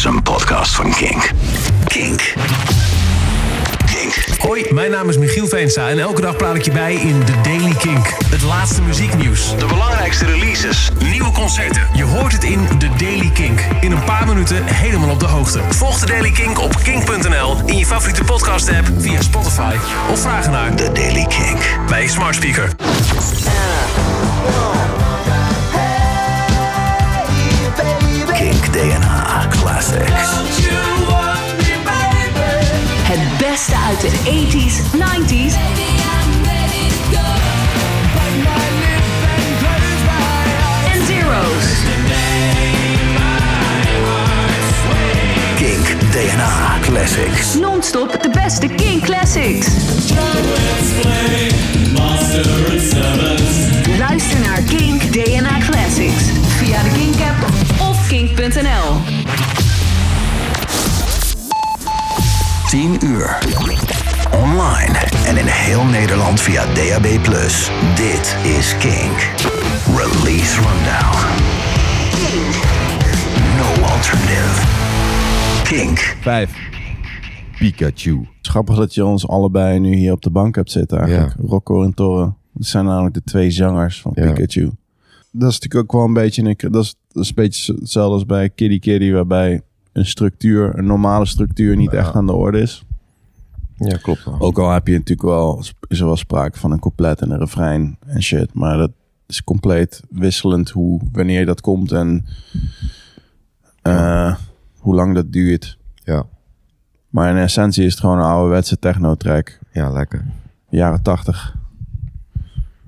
is een podcast van Kink. Kink. Kink. Hoi, mijn naam is Michiel Veenstra en elke dag praat ik je bij in The Daily Kink. Het laatste muzieknieuws. De belangrijkste releases. Nieuwe concerten. Je hoort het in The Daily Kink. In een paar minuten helemaal op de hoogte. Volg The Daily Kink op kink.nl, in je favoriete podcast app, via Spotify of vraag naar The Daily Kink. bij je smart speaker. Kink Classics. Het beste uit de 80s, 90s en zeros. Kink DNA Classics. Non-stop de beste King Classics. Luister naar Kink DNA Classics via de Kink app of kink.nl. 10 uur. Online en in heel Nederland via DAB+. Dit is Kink. Release Rundown. No alternative. Kink. Vijf. Pikachu. Het is grappig dat je ons allebei nu hier op de bank hebt zitten eigenlijk. Rocco en Torre. Dat zijn namelijk de twee zangers van Ja. Pikachu. Dat is natuurlijk ook wel een beetje, een, dat, is, dat is een beetje hetzelfde als bij Kitty Kitty, waarbij een structuur, een normale structuur niet echt aan de orde is. Ja, klopt wel. Ook al heb je natuurlijk wel, is er wel sprake van een couplet en een refrein en shit. Maar dat is compleet wisselend hoe, wanneer dat komt en eh, hoe lang dat duurt. Ja, Maar in essentie is het gewoon een ouderwetse techno-track. ja lekker. Jaren 80.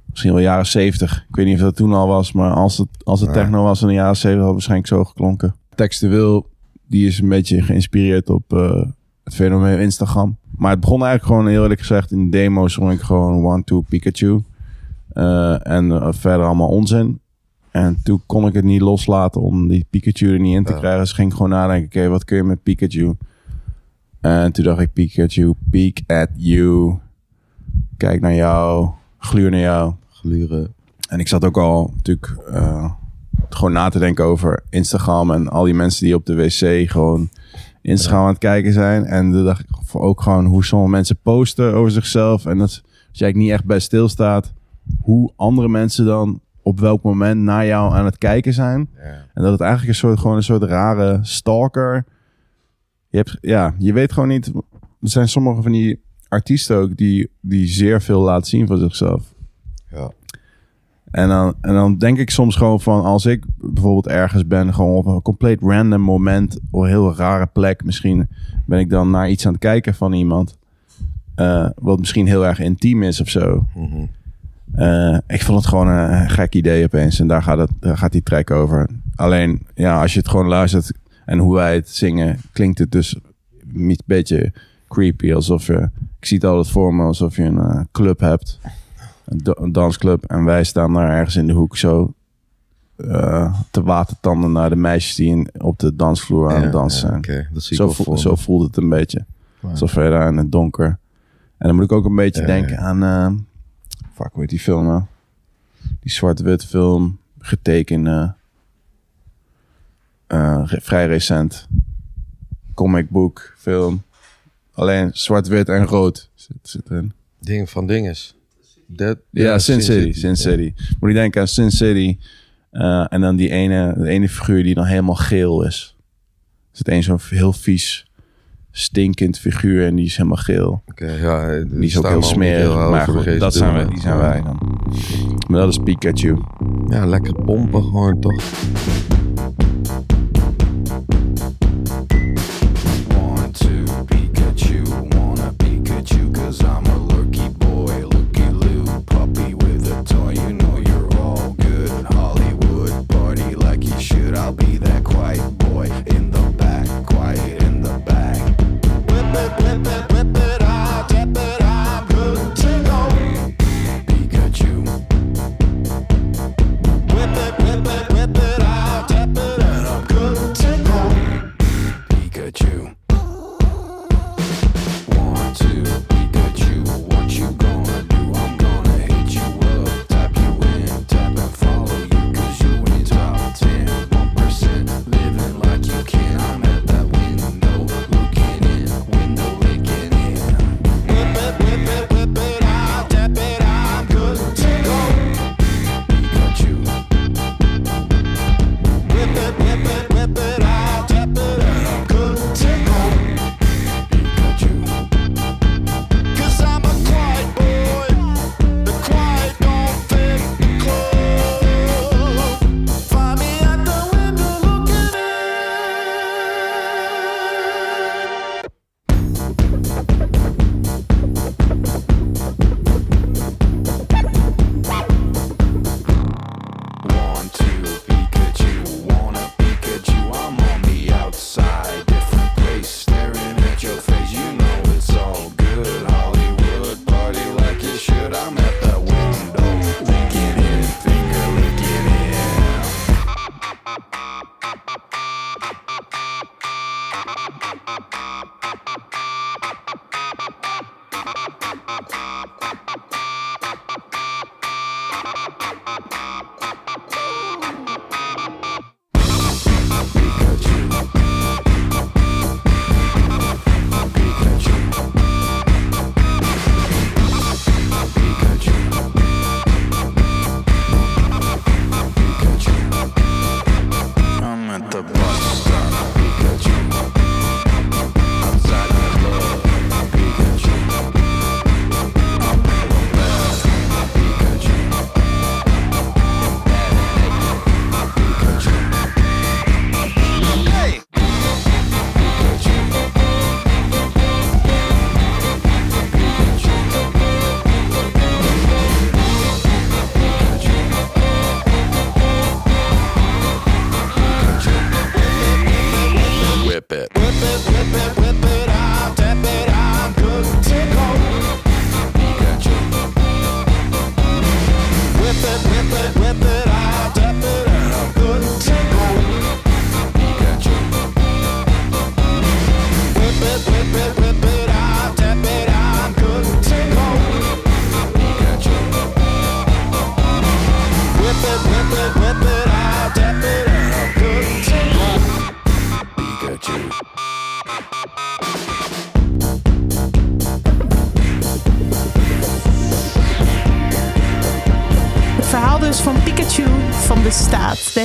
Misschien wel jaren 70. Ik weet niet of dat toen al was, maar als het, als het Ja. techno was in de jaren 70 had het waarschijnlijk zo geklonken. Textueel, die is een beetje geïnspireerd op eh, het fenomeen Instagram. Maar het begon eigenlijk gewoon heel eerlijk gezegd in de demo zong ik gewoon One Two Pikachu. Eh, en eh, verder allemaal onzin. En toen kon ik het niet loslaten om die Pikachu er niet in te krijgen. Dus ging ik gewoon nadenken, oké, wat kun je met Pikachu? En toen dacht ik, Pikachu, peek at you. Kijk naar jou, gluur naar jou. Gluren. En ik zat ook al natuurlijk gewoon na te denken over Instagram en al die mensen die op de wc gewoon Instagram aan het kijken zijn. En toen dacht ik ook gewoon hoe sommige mensen posten over zichzelf. En dat als jij eigenlijk niet echt bij stilstaat, hoe andere mensen dan op welk moment naar jou aan het kijken zijn. Ja. En dat het eigenlijk een soort, gewoon een soort rare stalker. Je, hebt, ja, je weet gewoon niet. Er zijn sommige van die artiesten ook die, die zeer veel laten zien van zichzelf. Ja. En dan, en dan denk ik soms gewoon van als ik bijvoorbeeld ergens ben, gewoon op een compleet random moment, op een heel rare plek, misschien ben ik dan naar iets aan het kijken van iemand. eh, wat misschien heel erg intiem is of zo. Mhm. Eh, ik vond het gewoon een gek idee opeens. En daar gaat, het, daar gaat die track over. Alleen, ja, als je het gewoon luistert en hoe wij het zingen, klinkt het dus een beetje creepy. Alsof je, ik zie het altijd voor me, alsof je een eh, club hebt. Een, da- een dansclub. En wij staan daar ergens in de hoek zo eh, te watertanden naar de meisjes die in, op de dansvloer aan Ja, het dansen ja, zijn. Dat zie ik Zo, voel- zo voelde het een beetje. Wij daar in het donker. En dan moet ik ook een beetje Ja, denken aan... eh fuck, hoe heet die film nou? Die zwart-wit film. Getekend. eh, vrij recent. Comic book film. Alleen zwart-wit en rood zit, zit erin. Ding van dinges. Dead, Ja, Sin City. Sin City. Moet je denken aan Sin City. eh, en dan die ene, de ene figuur die dan helemaal geel is. Er zit één zo'n heel vies, stinkend figuur en die is helemaal geel. Oké, ja. Die is ook heel smerig. Maar goed, dat zijn wij, die zijn wij dan. Maar dat is Pikachu. Ja, lekker pompen gewoon toch.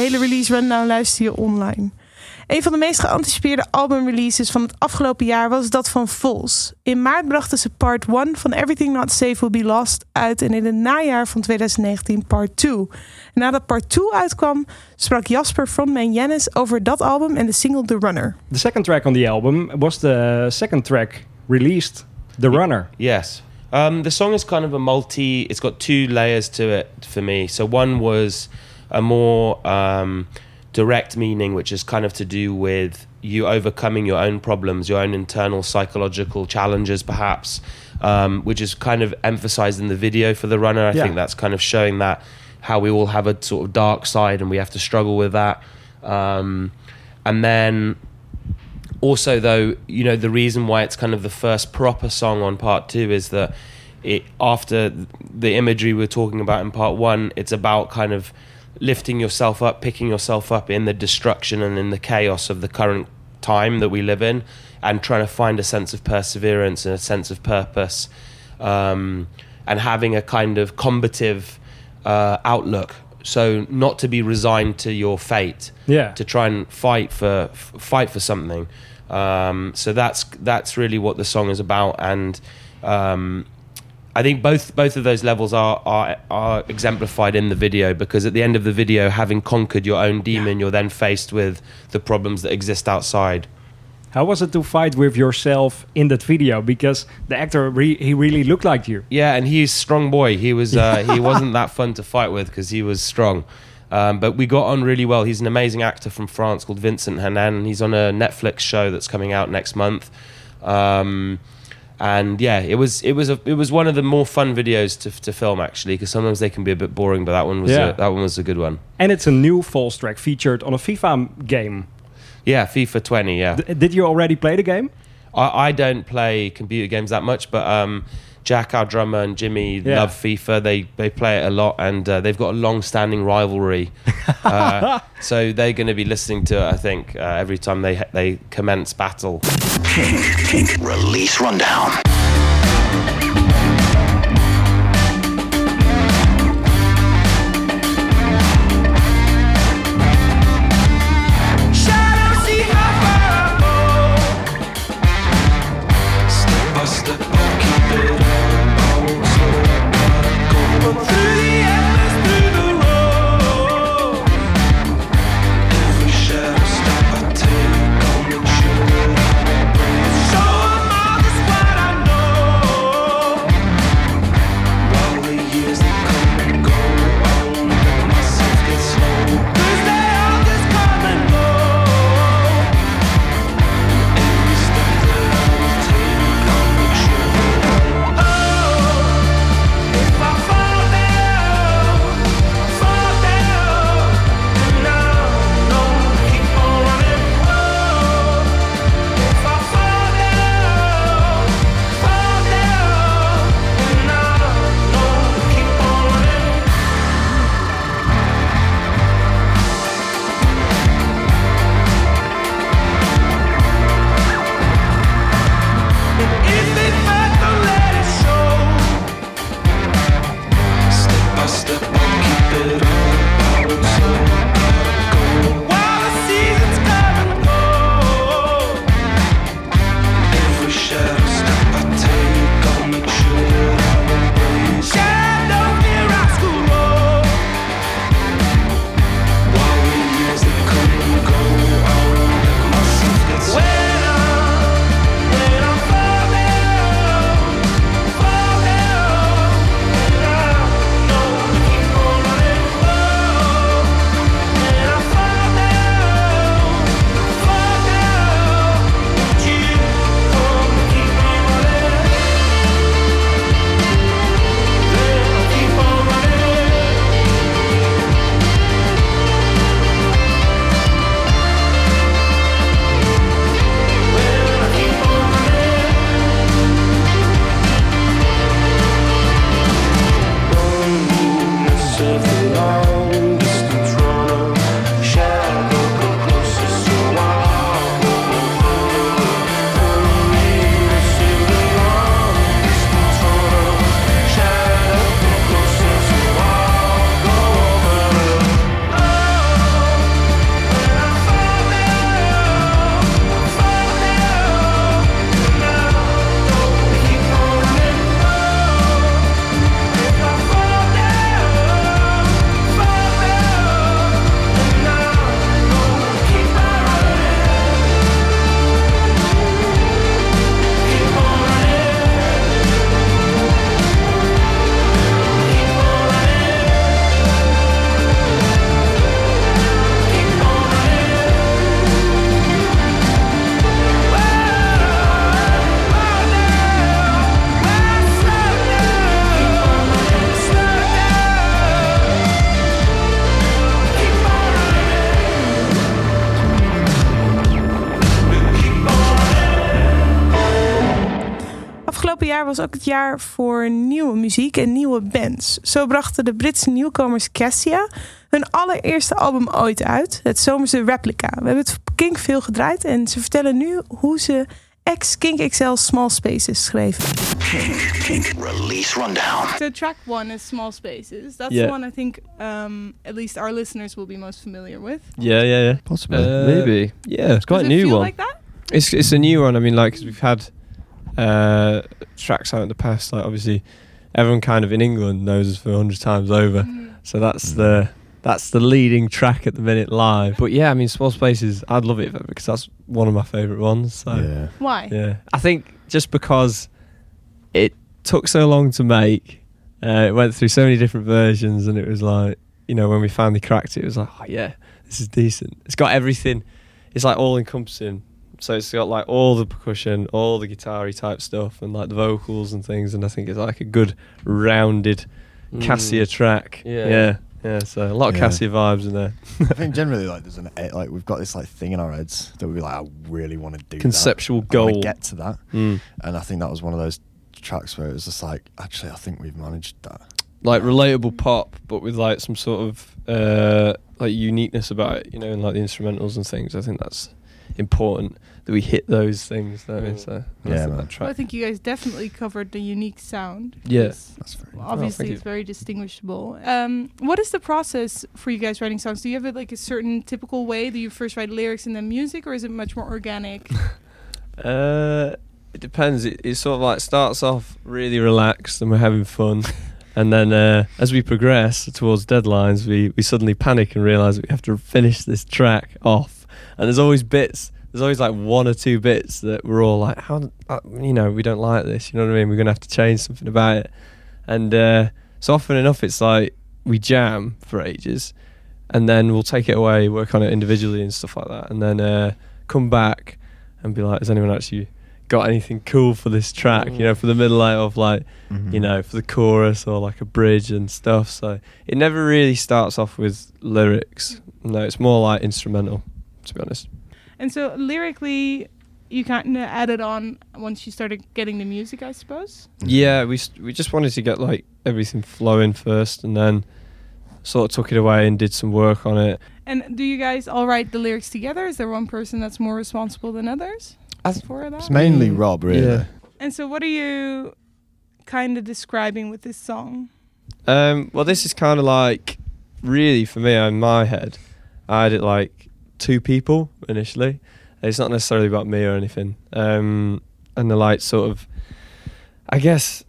Hele release rundown luister je online. Een van de meest geanticipeerde albumreleases van het afgelopen jaar was dat van Vols. In maart brachten ze part 1 van Everything Not Safe Will Be Lost uit en in het najaar van 2019 part 2. En nadat part 2 uitkwam, sprak Jasper frontman Jannis over dat album en de single The Runner. The second track on the album was the second track released, The Runner. Yes. Um, the song is kind of a multi. It's got two layers to it for me. So one was a more um, direct meaning, which is kind of to do with you overcoming your own problems, your own internal psychological challenges, perhaps, um, which is kind of emphasized in the video for the runner. I Yeah. think that's kind of showing that how we all have a sort of dark side and we have to struggle with that. Um, and then also though you know the reason why it's kind of the first proper song on part two is that it after the imagery we we're talking about in part one it's about kind of lifting yourself up picking yourself up in the destruction and in the chaos of the current time that we live in and trying to find a sense of perseverance and a sense of purpose um, and having a kind of combative uh, outlook so not to be resigned to your fate Yeah. to try and fight for f- fight for something. Um, so that's that's really what the song is about, and um, I think both both of those levels are, are are exemplified in the video because at the end of the video, having conquered your own demon, you're then faced with the problems that exist outside. How was it to fight with yourself in that video? Because the actor, re- he really looked like you. Yeah, and he's strong boy. He was uh, he wasn't that fun to fight with because he was strong. Um, but we got on really well. He's an amazing actor from France called Vincent Hanan. He's on a Netflix show that's coming out next month. Um, and yeah, it was it was a, it was one of the more fun videos to, to film actually because sometimes they can be a bit boring, but that one was Yeah. a, that one was a good one. And it's a new Foals track featured on a FIFA game. Yeah, FIFA 20. Yeah, D- did you already play the game? I, I don't play computer games that much, but um, Jack, our drummer, and Jimmy Yeah. love FIFA. They they play it a lot, and uh, they've got a long-standing rivalry. uh, so they're going to be listening to it, I think, uh, every time they they commence battle. Kink, kink, release rundown. Was ook het jaar voor nieuwe muziek en nieuwe bands. Zo brachten de Britse nieuwkomers Cassia hun allereerste album ooit uit, het zomerse Replica. We hebben het Kink veel gedraaid en ze vertellen nu hoe ze ex-Kink XL Small Spaces schreven. Kink, kink, release rundown. So track one is Small Spaces. That's Yeah. the one I think um, at least our listeners will be most familiar with. Yeah, yeah, yeah. Possibly. Uh, Maybe. Yeah, it's quite Does a it new feel one. like that? It's it's a new one. I mean, like we've had uh, tracks out in the past. Like obviously, everyone kind of in England knows us for a hundred times over. Mm. So that's the that's the leading track at the minute live. But yeah, I mean, Small Spaces. I'd love it because that's one of my favourite ones. So yeah. Why? yeah, I think just because it took so long to make, uh, it went through so many different versions, and it was like, you know, when we finally cracked it, it was like, oh yeah, this is decent. It's got everything. It's like all encompassing. So it's got like all the percussion, all the guitar type stuff, and like the vocals and things. And I think it's like a good rounded Cassia track. Mm. Yeah. yeah, yeah. So a lot of Yeah. Cassia vibes in there. I think generally like there's an eh, like we've got this like thing in our heads that we like I really want to do that. Conceptual I goal. get to that, Mm. and I think that was one of those tracks where it was just like actually I think we've managed that. like relatable pop, but with like some sort of uh, like uniqueness about it, you know, and like the instrumentals and things. I think that's important that we hit those things. Though, Mm. so I Yeah, think man. Well, I think you guys definitely covered the unique sound. Yeah. It's- That's very. well, Oh, obviously, thank it's you. very distinguishable. Um, what is the process for you guys writing songs? Do you have like a certain typical way? Do you first write lyrics and then music, or is it much more organic? Uh, it depends. It, it sort of like starts off really relaxed and we're having fun. And then uh, as we progress towards deadlines, we, we suddenly panic and realize we have to finish this track off. And there's always bits, there's always like one or two bits that we're all like, how, uh, you know, we don't like this. You know what I mean? We're going to have to change something about it. And uh, so often enough, it's like we jam for ages and then we'll take it away, work on it individually and stuff like that. And then uh, come back and be like, has anyone actually got anything cool for this track? You know, for the middle like, of like, Mm-hmm. you know, for the chorus or like a bridge and stuff. So it never really starts off with lyrics. No, it's more like instrumental, to be honest. and so lyrically, you kind of added on once you started getting the music, I suppose. Yeah, we we just wanted to get like everything flowing first, and then sort of took it away and did some work on it. And do you guys all write the lyrics together? Is there one person that's more responsible than others As- for that? It's mainly Rob, really. Yeah. And so, what are you kind of describing with this song? Um, well, this is kind of like really for me in my head. I had it like two people initially. It's not necessarily about me or anything. Um, and they're like sort of, I guess,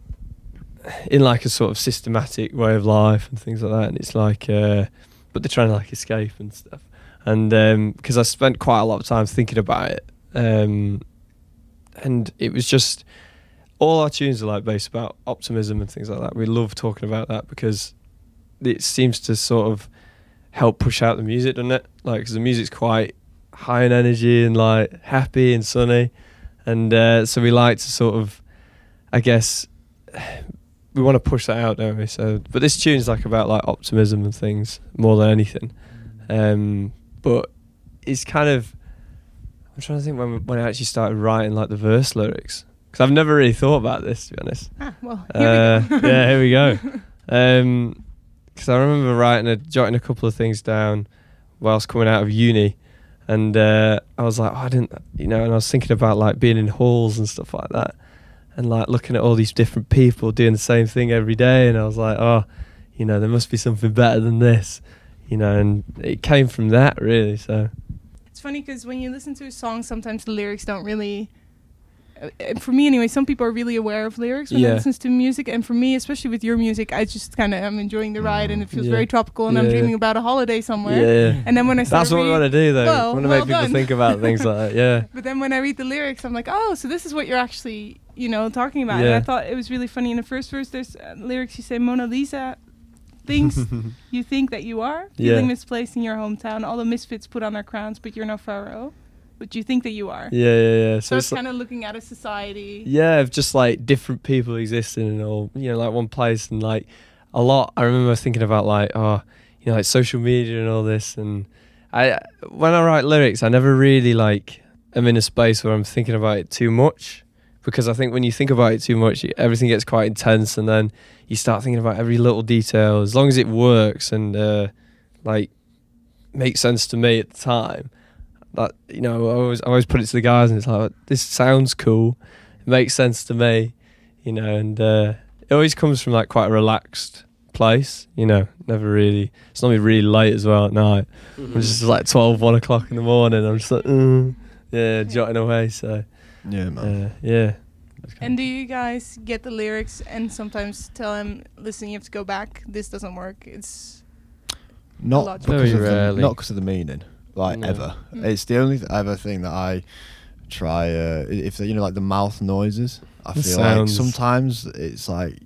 in like a sort of systematic way of life and things like that. And it's like, uh, but they're trying to like escape and stuff. And because I spent quite a lot of time thinking about it, um, and it was just all our tunes are like based about optimism and things like that. We love talking about that because it seems to sort of help push out the music, doesn't it? Like, because the music's quite high in energy and like happy and sunny, and uh, so we like to sort of, I guess, we want to push that out, don't we? So, but this tune's like about like optimism and things more than anything. Um, but it's kind of, I'm trying to think when when I actually started writing like the verse lyrics because I've never really thought about this to be honest. Ah, well, here Uh, we go. yeah, here we go. Um 'cause I remember writing a jotting a couple of things down whilst coming out of uni, and uh, I was like, oh, I didn't, you know, and I was thinking about like being in halls and stuff like that, and like looking at all these different people doing the same thing every day, and I was like, oh, you know, there must be something better than this, you know, and it came from that really. So It's funny because when you listen to a song, sometimes the lyrics don't really. Uh, for me, anyway, some people are really aware of lyrics when Yeah. they listen to music, and for me, especially with your music, I just kind of am enjoying the ride, and it feels Yeah. very tropical, and I'm dreaming about a holiday somewhere. yeah, And then when I start that's what we read- want to do though. Well, we want to well make people done. think about things like that. Yeah. But then when I read the lyrics, I'm like, oh, so this is what you're actually, you know, talking about. And Yeah. I thought it was really funny. In the first verse, there's uh, lyrics you say, Mona Lisa, things you think that you are, feeling Yeah. misplaced in your hometown. All the misfits put on their crowns, but you're no pharaoh. But you think that you are. Yeah, yeah, yeah. So, it's like- kind of looking at a society. Yeah, of just like different people existing in all, you know, like one place and like a lot. I remember thinking about like, oh, you know, like social media and all this. And I, when I write lyrics, I never really like am in a space where I'm thinking about it too much. because I think when you think about it too much, everything gets quite intense, and then you start thinking about every little detail. As long as it works and uh, like makes sense to me at the time, that you know, I always I always put it to the guys, and it's like this sounds cool, it makes sense to me, you know, and uh, it always comes from like quite a relaxed place, you know, never really. It's normally really late as well at night. I'm just like 12, 1 o'clock in the morning. I'm just like, mm, yeah, jotting away. So Yeah, man. uh, yeah. And do you guys get the lyrics and sometimes tell him, listen, you have to go back. This doesn't work. It's Not because Very of the, rarely. not because of the meaning, like No. ever. Mm. It's the only th- ever thing that I try. Uh, if you know, like the mouth noises, I The feel like sometimes it's like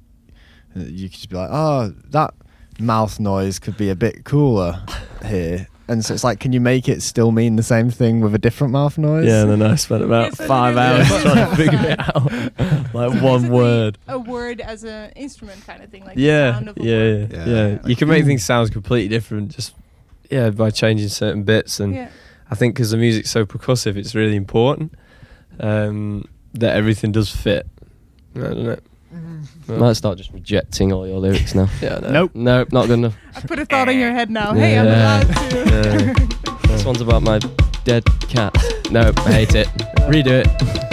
you could just be like, oh, that mouth noise could be a bit cooler here. And so it's like, can you make it still mean the same thing with a different mouth noise? Yeah, and then I spent about Yes, five hours Yeah. trying to figure it out. like one word. A word as an instrument kind of thing, like the Yeah, sound of a yeah, word. yeah, Yeah. yeah. You can make things sound completely different just, yeah, by changing certain bits. And Yeah. I think because the music's so percussive, it's really important um, that everything does fit. I don't know. I might start just rejecting all your lyrics now. Yeah, no. Nope. Nope, not good enough. I put a thought in your head now. Hey, I'm Yeah. allowed to. Yeah. this one's about my dead cat. Nope, I hate it. Redo it.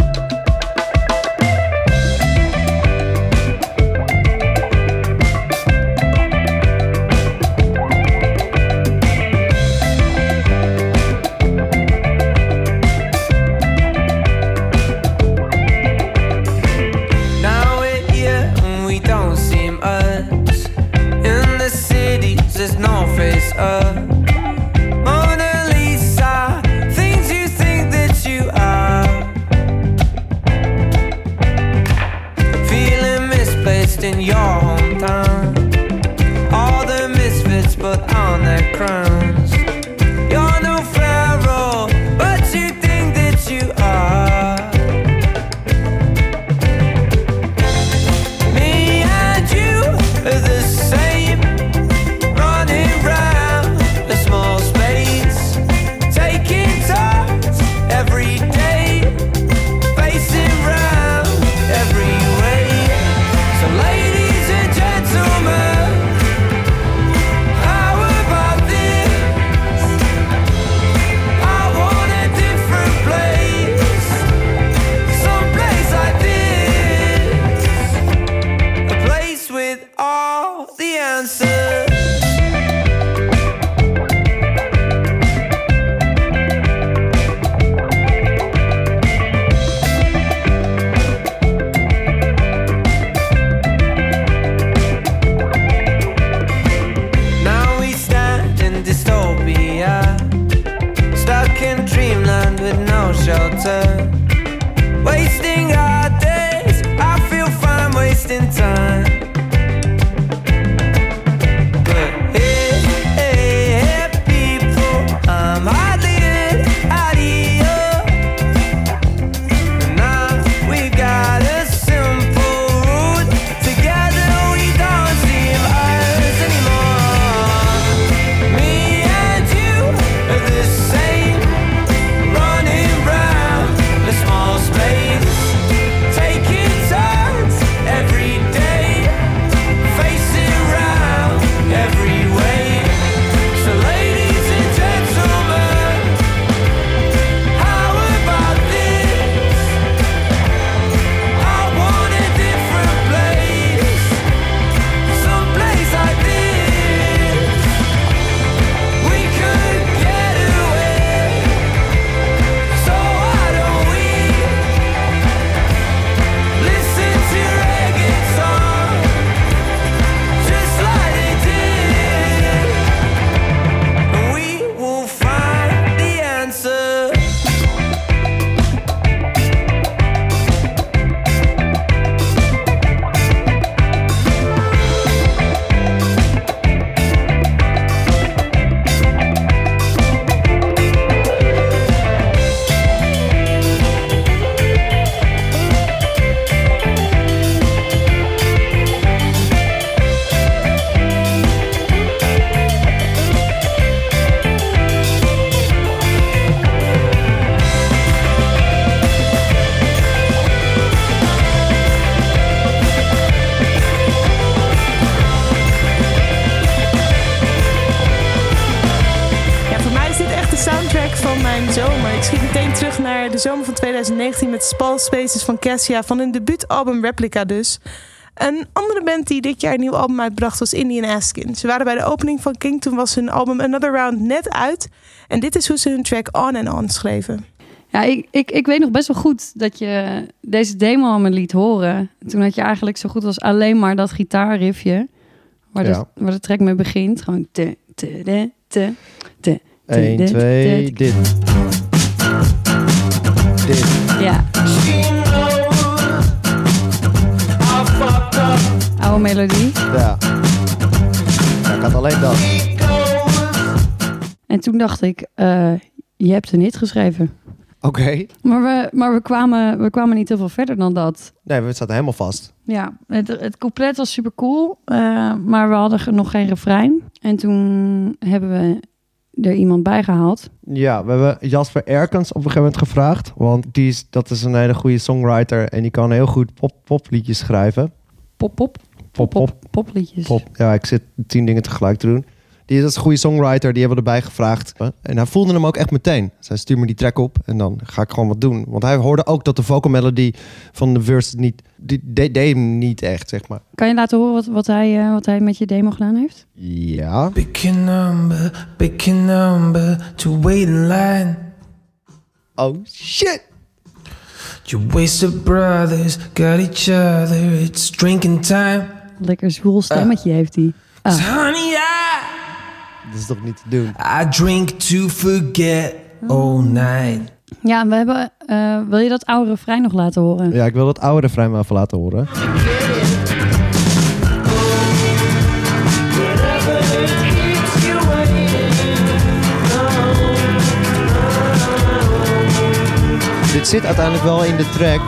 2019 met Spal Spaces van Cassia van hun debuutalbum Replica dus. Een andere band die dit jaar een nieuw album uitbracht was Indian Askin. Ze waren bij de opening van King, toen was hun album Another Round net uit. En dit is hoe ze hun track On and On schreven. Ja, ik, ik, ik weet nog best wel goed dat je deze demo aan me liet horen. Toen had je eigenlijk zo goed als alleen maar dat gitaarriffje. Waar, Ja. de, waar de track mee begint. Gewoon te, te, de, te, te, te, 1, de, 2, te. dit. Dit. Ja. Oude melodie. Ja. ja. Ik had alleen dat. En toen dacht ik, eh, je hebt een hit geschreven. Oké. Maar, we, maar we, kwamen, we kwamen niet heel veel verder dan dat. Nee, we zaten helemaal vast. Ja, het, het couplet was super cool, maar we hadden nog geen refrein. En toen hebben we er iemand bij gehaald. Ja, we hebben Jasper Erkens op een gegeven moment gevraagd. Want die is, dat is een hele goede songwriter. En die kan heel goed pop, popliedjes schrijven. Pop, pop. Pop, pop. Popliedjes. Pop. Ja, ik zit tien dingen tegelijk te doen. Die dat is een goede songwriter, die hebben we erbij gevraagd. En hij voelde hem ook echt meteen. Zij stuur me die track op en dan ga ik gewoon wat doen. Want hij hoorde ook dat de vocal melody van de verse niet... Die deed, hem niet echt, zeg maar. Kan je laten horen wat, wat, hij, eh, wat hij met je demo gedaan heeft? Ja. Pick a number, pick a number to wait in line. Oh shit! You wasted brothers, got each other, it's drinking time. Lekker zwoel stemmetje heeft hij. Ah. Dat is toch niet te doen? I drink to forget all night. Ja, we hebben... eh, wil je dat oude refrein nog laten horen? Ja, ik wil dat oude refrein wel even laten horen. Dit zit uiteindelijk wel in de track,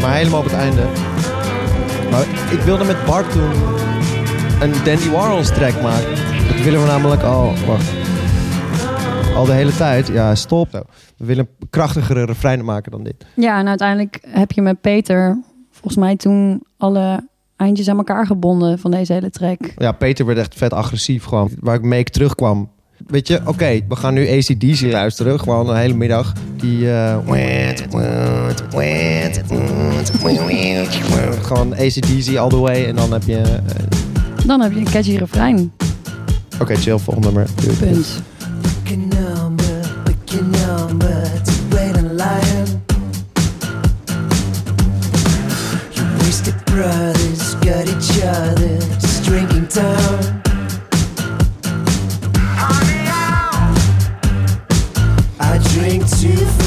maar helemaal op het einde. Maar ik wilde met Bart toen een Dandy Warhols track maken. Dat willen we namelijk al, wacht, al de hele tijd. Ja, stop. We willen krachtigere refreinen maken dan dit. Ja, en uiteindelijk heb je met Peter volgens mij toen alle eindjes aan elkaar gebonden van deze hele track. Ja, Peter werd echt vet agressief gewoon. Waar ik mee terugkwam. Weet je, oké, we gaan nu ACDC luisteren. Gewoon een hele middag. Die... eh, gewoon ACDC all the way. En dan heb je... eh, Dan heb je een catchy refrein. Oké, chill, volgende nummer. Punt. A number, pick a number to wait in line. You wasted brothers, got each other, just drinking time. I drink to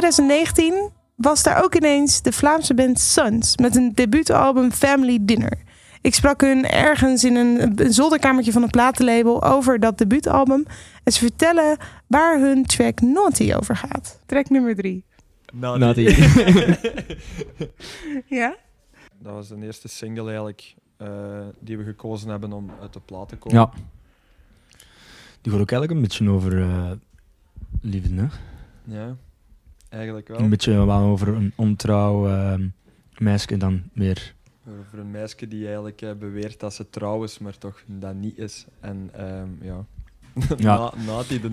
2019 was daar ook ineens de Vlaamse band Suns met een debuutalbum Family Dinner. Ik sprak hun ergens in een, een zolderkamertje van een platenlabel over dat debuutalbum. En ze vertellen waar hun track Naughty over gaat. Track nummer drie. Naughty. Ja? Dat was de eerste single eigenlijk eh, die we gekozen hebben om uit de plaat te komen. Ja. Die gaat ook eigenlijk een beetje over eh, liefde, hè? Ja, eigenlijk wel. Een beetje wel over een ontrouw eh, meisje dan meer. Over een meisje die eigenlijk eh, beweert dat ze trouw is, maar toch dat niet is. En ehm, ja. Ja. Na, Nati de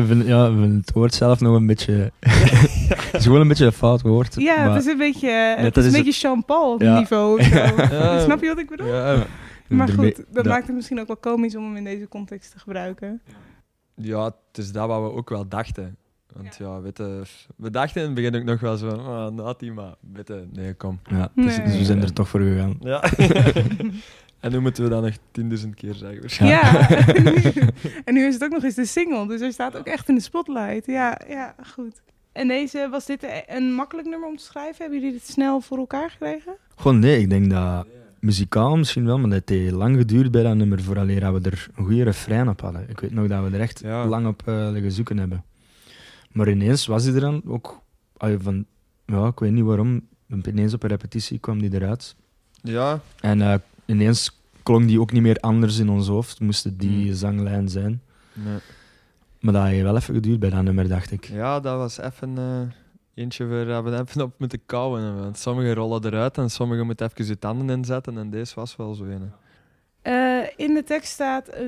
we vinden, ja, we vinden het woord zelf nog een beetje... het is gewoon een beetje een fout woord. Ja, maar- het is een beetje, het is een is beetje Jean-Paul Ja. niveau. Ja. Snap je wat ik bedoel? Ja. Maar goed, dat dat- maakt het misschien ook wel komisch om hem in deze context te gebruiken. Ja, het is dat wat we ook wel dachten. Want ja, weet je, we dachten in het begin ook nog wel zo, ah, Nati, maar weet je, nee, kom. Ja, dus, dus we zijn er toch voor gegaan. Ja. en nu moeten we dat nog 10.000 keer zeggen waarschijnlijk. Ja, en nu is het ook nog eens de single, dus hij staat ook echt in de spotlight. Ja, ja, goed. En deze, was dit een makkelijk nummer om te schrijven? Hebben jullie dit snel voor elkaar gekregen? Gewoon nee, ik denk dat muzikaal misschien wel, maar dat het heeft lang geduurd bij dat nummer vooraleer dat we er een goede refrein op hadden. Ik weet nog dat we er echt lang op eh, liggen zoeken hebben. Maar ineens was hij er dan ook, allee, van, ja, ik weet niet waarom, ineens op een repetitie kwam die eruit. Ja. En eh, ineens klonk die ook niet meer anders in ons hoofd, moest het die zanglijn zijn. Nee. Maar dat heeft wel even geduurd bij dat nummer, dacht ik. Ja, dat was even eh, eentje waar we even op moeten kouwen. Want sommige rollen eruit en sommige moeten even je tanden inzetten. En deze was wel zo een. Eh, in de tekst staat: eh,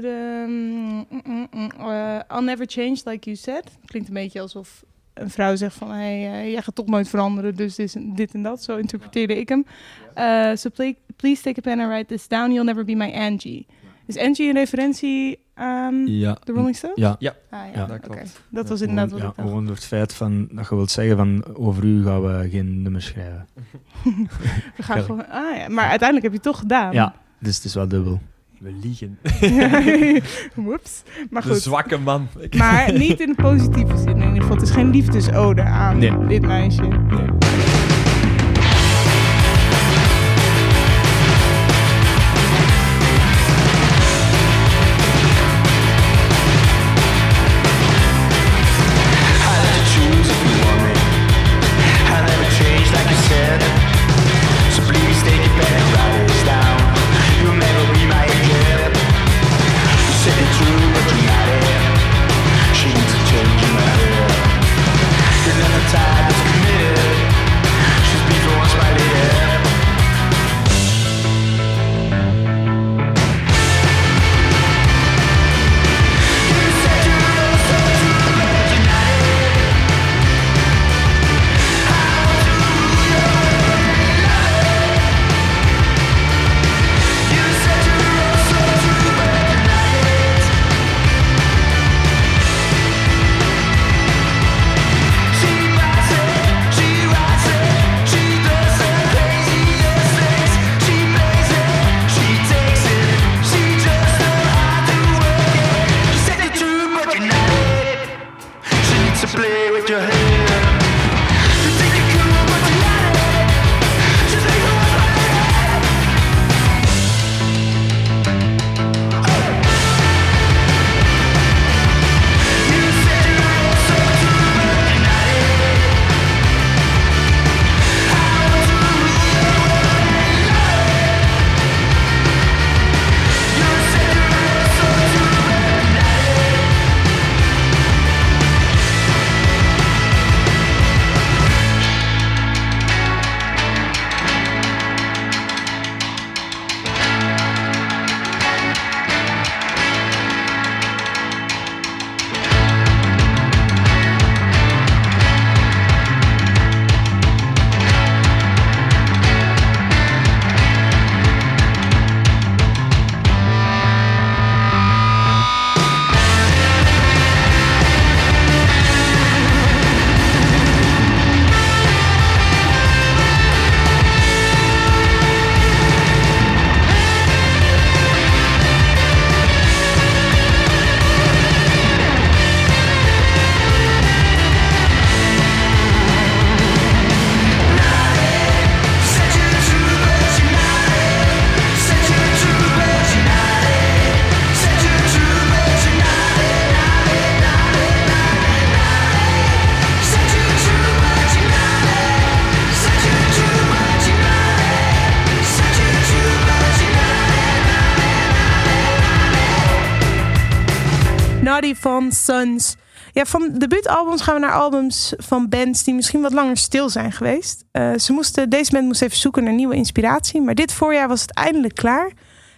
mm, mm, mm, eh, I'll never change like you said. Klinkt een beetje alsof een vrouw zegt van hey, jij gaat toch nooit veranderen, dus dit, dit en dat. Zo interpreteerde ik hem. Eh, so please take a pen and write this down. You'll never be my Angie. Is Angie een referentie aan Ja. de Rolling Stones? Ja. Ja, Ah, ja. Dat klopt. Dat was inderdaad wat ja, ik dacht. Gewoon door het feit van, dat je wilt zeggen van over u gaan we geen nummer schrijven. We gaan gewoon, ah, ja. Maar uiteindelijk heb je het toch gedaan. Ja, dus het is wel dubbel. We liegen. Whoops. Maar De goed. zwakke man. Maar niet in de positieve zin in ieder geval. Het is geen liefdesode aan Nee. dit meisje. I debuutalbums gaan we naar albums van bands die misschien wat langer stil zijn geweest. Eh, ze moesten, deze band moest even zoeken naar nieuwe inspiratie. Maar dit voorjaar was het eindelijk klaar.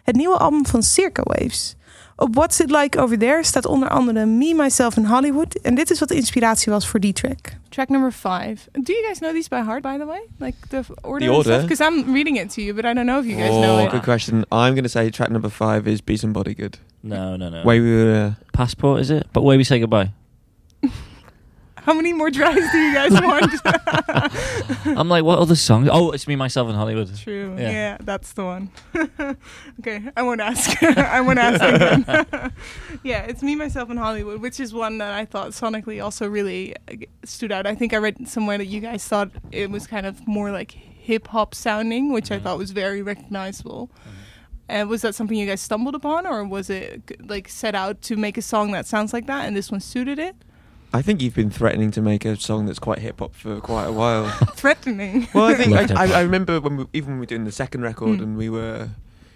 Het nieuwe album van Circa Waves. Op What's It Like Over There staat onder andere Me, Myself and Hollywood. En dit is wat de inspiratie was voor die track. Track number five. Do you guys know these by heart, by the way? Like the order? The order? Because I'm reading it to you, but I don't know if you guys know Oh, it. good question. I'm going to say track number five is Be Somebody Good. No, no, no. Way we were. Passport, is it? But way we say goodbye. How many more tries do you guys want? I'm like, what other songs? Oh, it's me, myself, in Hollywood. True. Yeah. Yeah. that's the one. okay, I won't ask. I won't ask again. yeah, it's me, myself, and Hollywood, which is one that I thought sonically also really stood out. I think I read somewhere that you guys thought it was kind of more like hip hop sounding, which I mm-hmm. thought was very recognizable. Mm-hmm. And was that something you guys stumbled upon, or was it like set out to make a song that sounds like that, and this one suited it? I think you've been threatening to make a song that's quite hip hop for quite a while. Threatening. Well, I think I, I. I remember when we, even when we were doing the second record Mm. and we were,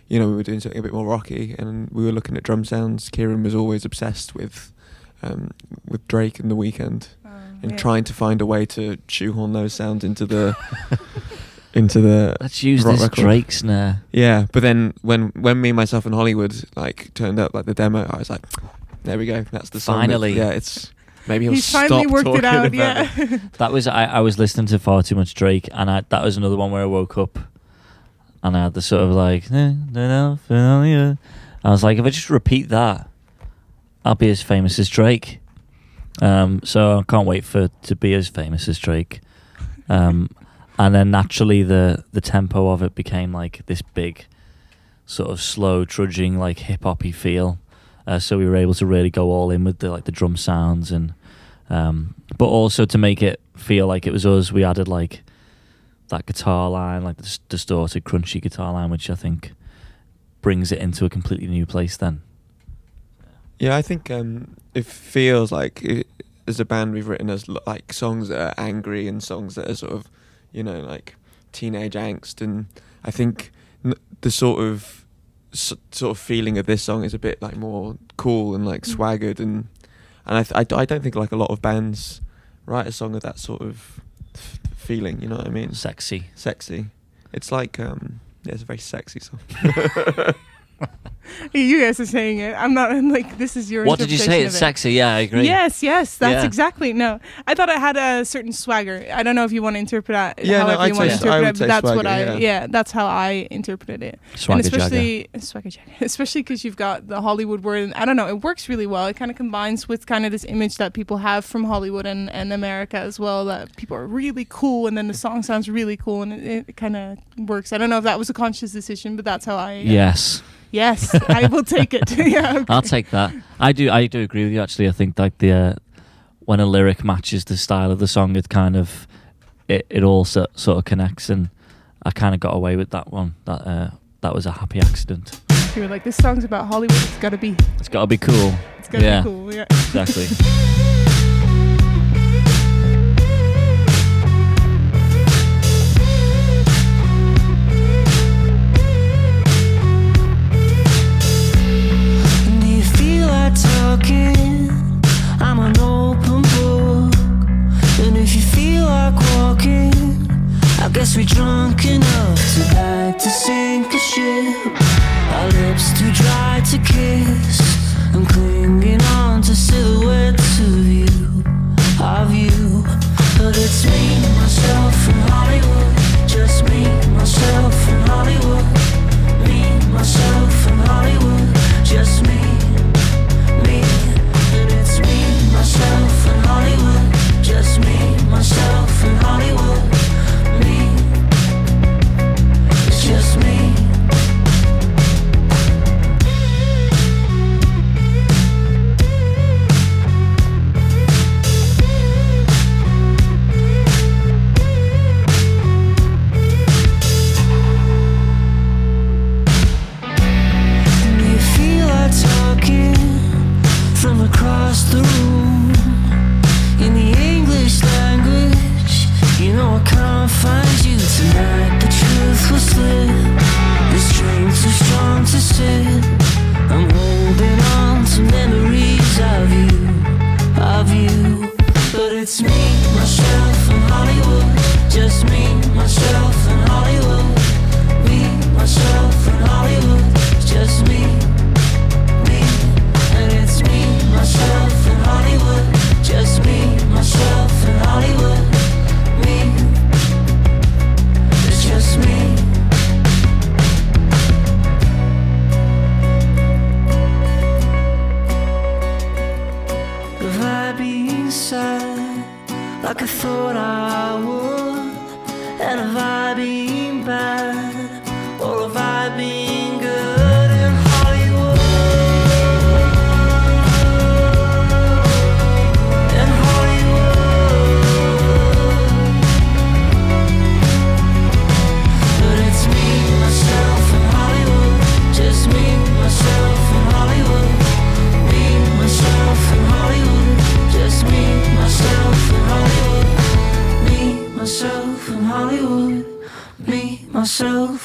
you know, we were doing something a bit more rocky and we were looking at drum sounds. Kieran was always obsessed with, um, with Drake and The Weeknd, and yeah. trying to find a way to shoehorn those sounds into the, into the. Let's use rock this record. Drake snare. Yeah, but then when when me myself and Hollywood like turned up like the demo, I was like, there we go, that's the song. that- Finally. yeah, it's maybe he'll He's finally worked it out, about yeah. That was I, I was listening to far too much Drake, and I, that was another one where I woke up, and I had the sort of like, "Eh, no, no, no, yeah." I was like, if I just repeat that, I'll be as famous as Drake. Um, so I can't wait for to be as famous as Drake. Um, and then naturally the the tempo of it became like this big, sort of slow, trudging, like hip hoppy feel. Uh, so we were able to really go all in with the like the drum sounds and, um, but also to make it feel like it was us, we added like that guitar line, like this distorted, crunchy guitar line, which I think brings it into a completely new place. Then Yeah, I think um, it feels like it, as a band we've written as like songs that are angry and songs that are sort of, you know, like teenage angst, and I think the sort of sort of feeling of this song is a bit like more cool and like Mm. swaggered, and and I, th- I d- I don't think like a lot of bands write a song of that sort of f- feeling. You know what I mean? Sexy, sexy. It's like um, yeah, it's a very sexy song. you guys are saying it. I'm not I'm like this is your. what did you say? It's it. sexy. Yeah, I agree. Yes, yes, that's Yeah. exactly no. I thought it had a certain swagger. I don't know if you want to interpret that. Yeah, no, however I'd you want to say- I interpret would it, but say that's what swagger, I yeah. yeah. that's how I interpreted it. Swagger and especially swagger jagger. especially because you've got the Hollywood word. And I don't know, it works really well. It kind of combines with kind of this image that people have from Hollywood and, and America as well. That people are really cool, and then the song sounds really cool, and it, it kind of works. I don't know if that was a conscious decision, but that's how I. uh, Yes. Yes, I will take it. yeah. okay. I'll take that. I do. I do agree with you. Actually, I think like the uh, when a lyric matches the style of the song, it kind of it, it all so, sort of connects, and I kind of got away with that one. That uh, that was a happy accident. You were like, this song's about Hollywood. It's got to be. It's got to be cool. It's gotta be cool, yeah. exactly. I'm an open book. And if you feel like walking, I guess we're drunk enough to sink a ship. Our lips too dry to kiss. I'm clinging on to silhouettes of you, of you. But it's me, myself, and Hollywood. Just me, myself, and Hollywood. Me, myself, and Hollywood. Just me. Myself, sola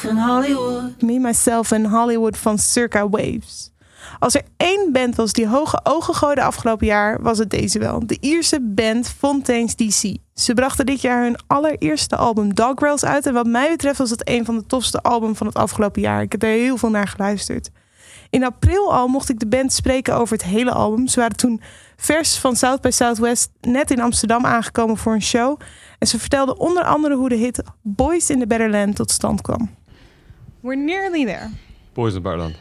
in Hollywood. Me, Myself en Hollywood van Circa Waves. Als er één band was die hoge ogen gooide afgelopen jaar, was het deze wel. De Ierse band Fontaine's DC. Ze brachten dit jaar hun allereerste album Dogwells uit. En wat mij betreft was het een van de tofste albums van het afgelopen jaar. Ik heb er heel veel naar geluisterd. In april al mocht ik de band spreken over het hele album. Ze waren toen vers van South by Southwest net in Amsterdam aangekomen voor een show. En ze vertelden onder andere hoe de hit Boys in the Better Land tot stand kwam. We're nearly there. Boys in Bartland.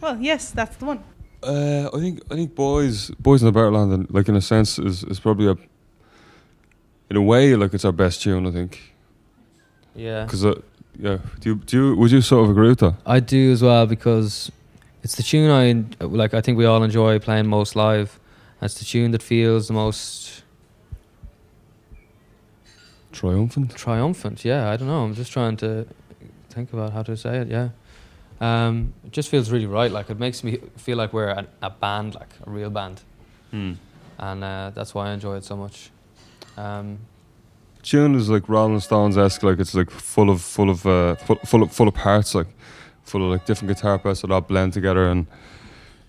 Well, yes, that's the one. Uh, I think I think boys boys in the Bartland, and like in a sense, is is probably a in a way like it's our best tune. I think. Yeah. Because uh, yeah, do you do you would you sort of agree with that? I do as well because it's the tune I like. I think we all enjoy playing most live. It's the tune that feels the most triumphant. Triumphant, yeah. I don't know. I'm just trying to think about how to say it. Yeah, um, it just feels really right. Like it makes me feel like we're a, a band, like a real band, Hmm. and uh, that's why I enjoy it so much. Um, Tune is like Rolling Stones esque, like it's like full of full of uh, full, full of full of parts, like full of like different guitar parts that all blend together, and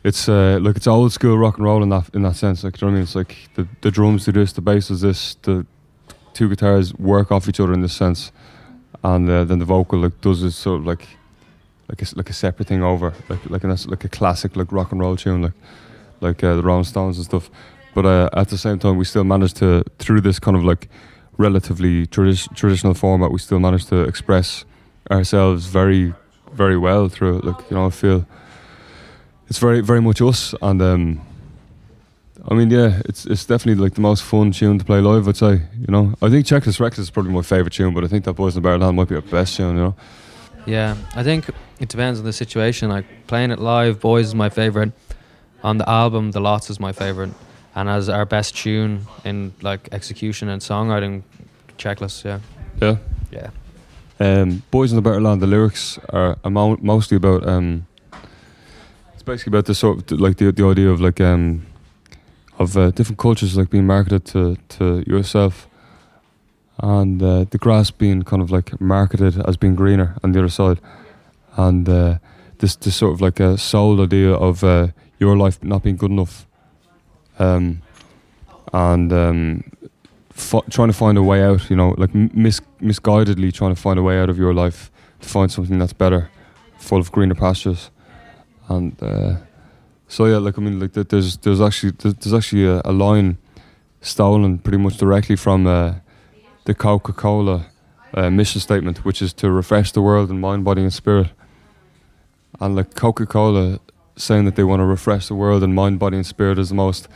it's uh, like it's old school rock and roll in that in that sense. Like, do you know what I mean? It's like the the drums do this, the bass does this, the two guitars work off each other in this sense, and uh, then the vocal like does this sort of like like a, like a separate thing over, like like a like a classic like rock and roll tune, like like uh, the Rolling Stones and stuff. But uh, at the same time, we still managed to through this kind of like relatively tradi- traditional format, we still managed to express ourselves very very well through it. Like you know, I feel it's very very much us, and um, I mean, yeah, it's it's definitely like the most fun tune to play live. I'd say, you know, I think Chequeless Reckless is probably my favorite tune, but I think that Boys in the Barrel might be our best tune. You know. Yeah, I think it depends on the situation. Like playing it live, Boys is my favorite. On the album, The Lotts is my favorite, and as our best tune in like execution and songwriting, Checklist. Yeah. Yeah. Yeah. Um, Boys in the Better Land. The lyrics are, are mo- mostly about. Um, it's basically about the sort of like the the idea of like um, of uh, different cultures like being marketed to to yourself, and uh, the grass being kind of like marketed as being greener on the other side, and uh, this this sort of like a soul idea of uh, your life not being good enough, um, and um, f- trying to find a way out. You know, like mis- misguidedly trying to find a way out of your life to find something that's better, full of greener pastures, and uh, so yeah, like I mean, like there's there's actually there's actually a, a line stolen pretty much directly from uh, the Coca-Cola uh, mission statement, which is to refresh the world in mind, body, and spirit. And like Coca-Cola saying that they want to refresh the world in mind, body, and spirit is the most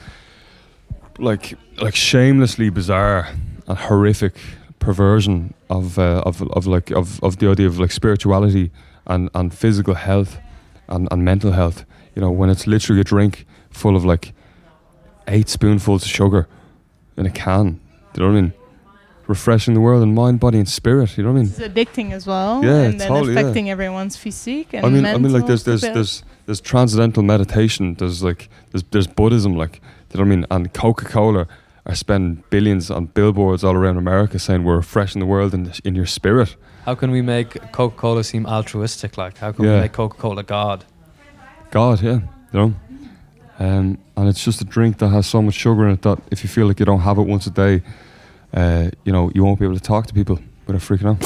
like like shamelessly bizarre and horrific perversion of uh, of of like of, of the idea of like spirituality and, and physical health and, and mental health. You know, when it's literally a drink full of like eight spoonfuls of sugar in a can. Do you know what I mean? Refreshing the world in mind, body, and spirit. You know what I mean? It's addicting as well. Yeah, and then totally, yeah. affecting everyone's physique and I mean, mental I mean, like there's there's stability. there's there's transcendental meditation. There's like there's there's Buddhism. Like, do you know what I mean? And Coca Cola are spending billions on billboards all around America saying we're refreshing the world in in your spirit. How can we make Coca Cola seem altruistic? Like, how can Yeah. we make Coca Cola God? God, yeah, you know. Um, and it's just a drink that has so much sugar in it that if you feel like you don't have it once a day, uh, you know, you won't be able to talk to people without freaking out.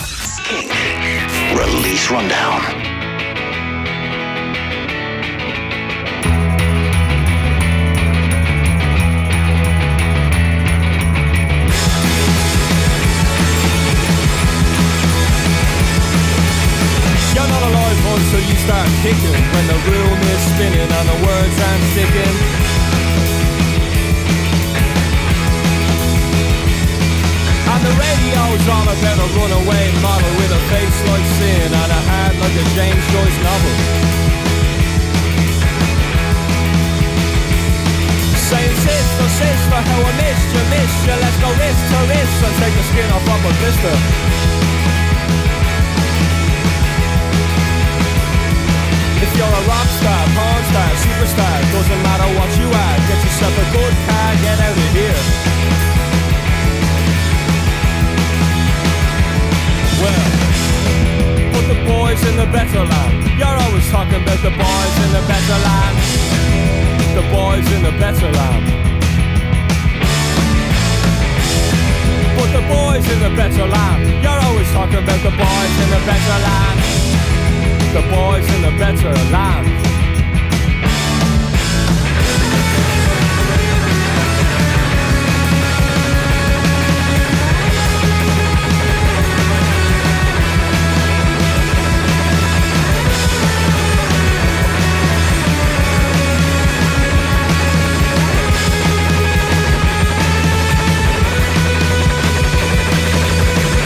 Release Rundown. Start kicking When the room is spinning and the words aren't sticking. And the radio's on about a runaway model With a face like sin and a heart like a James Joyce novel. Saying sister, sister, how I missed you, missed you. Let's go wrist to wrist and take the skin off of a blister If you're a rock star, porn star, superstar, doesn't matter what you are. Get yourself a good car, get out of here. Well, put the boys in the better land. You're always talking about the boys in the better land. The boys in the better land. But the boys in the better land. You're always talking about the boys in the better land. The boys in the better land.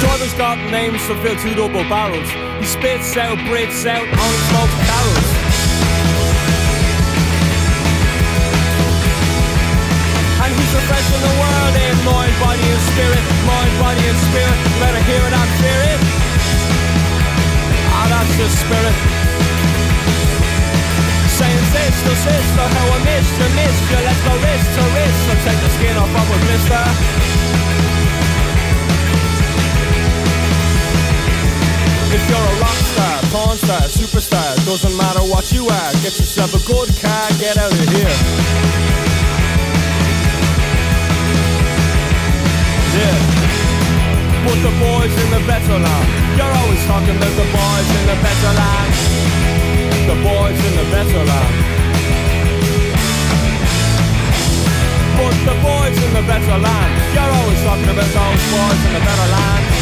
Driver's got names fill two double barrels. He spits out, breathes out, only smokes Carrolls. And he's refreshing the world in mind, body and spirit, mind, body and spirit. Better hear it and fear it. Ah, that's just spirit. Saying sister, sister, how I missed you, missed you. Let's go wrist to wrist. So take the skin off of a blister. If you're a rock star, porn star, superstar, doesn't matter what you are. Get yourself a good car, get out of here. Yeah. Put the boys in the better land. You're always talking about the boys in the better land. The boys in the better land. Put the boys in the better land. You're always talking about those boys in the better land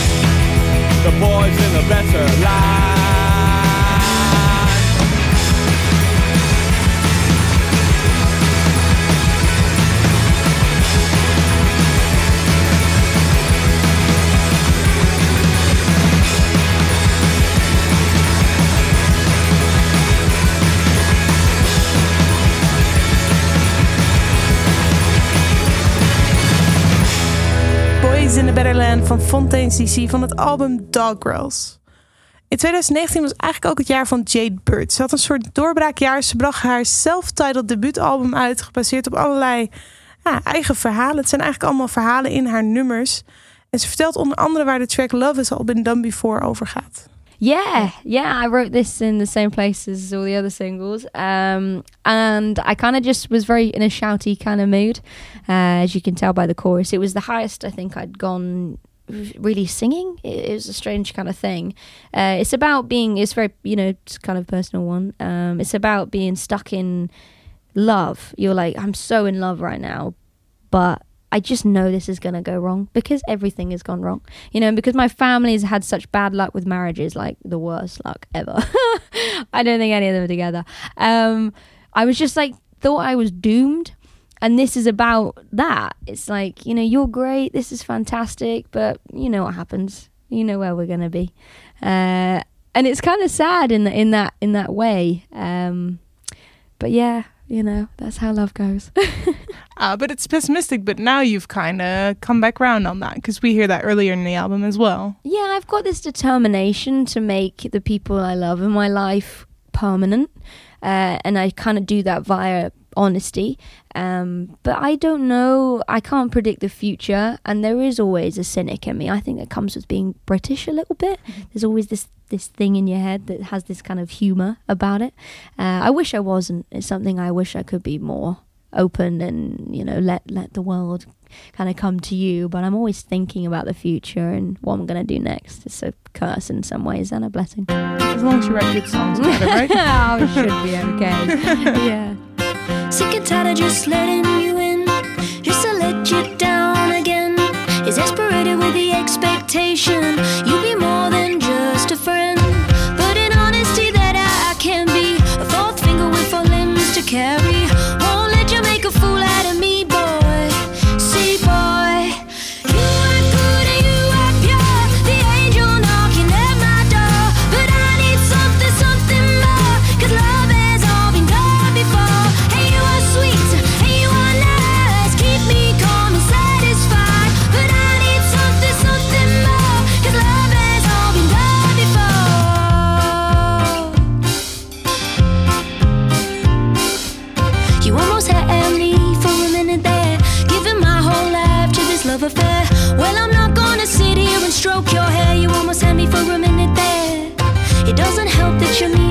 the boys in the better land. Boys in the Better Land van Fontaine's DC van het album Doggerels. In 2019 was eigenlijk ook het jaar van Jade Bird. Ze had een soort doorbraakjaar. Ze bracht haar self-titled debuutalbum uit, gebaseerd op allerlei eigen verhalen. Het zijn eigenlijk allemaal verhalen in haar nummers. En ze vertelt onder andere waar de track Love Has All Been Done Before over gaat. Yeah, yeah, I wrote this in the same place as all the other singles. Um, and I kind of just was very in a shouty kind of mood, uh, as you can tell by the chorus. It was the highest I think I'd gone really singing. It, was a strange kind of thing. Uh, it's about being, it's very, you know, it's kind of personal one. Um, it's about being stuck in love. You're like, I'm so in love right now, but I just know this is going to go wrong because everything has gone wrong. You know, because my family has had such bad luck with marriages, like the worst luck ever. I don't think any of them are together. Um, I was just like, thought I was doomed. And this is about that. It's like, you know, you're great. This is fantastic. But you know what happens. You know where we're going to be. Uh, and it's kind of sad in, the, in, that, in that way. Um, but yeah, you know, that's how love goes. Uh, but it's pessimistic, but now you've kind of come back round on that because we hear that earlier in the album as well. Yeah, I've got this determination to make the people I love in my life permanent. Uh, and I kind of do that via honesty. Um, but I don't know, I can't predict the future. And there is always a cynic in me. I think that comes with being British a little bit. There's always this, this thing in your head that has this kind of humor about it. Uh, I wish I wasn't. It's something I wish I could be more open and you know let let the world kind of come to you. But i'm always thinking about the future and what i'm going to do next. It's a curse in some ways and a blessing. As long as you write good songs about it right? Oh, it should be okay. Yeah. Sick and tired of just letting you in, just to let you down again. Is exasperated with the expectation. You'll what you mean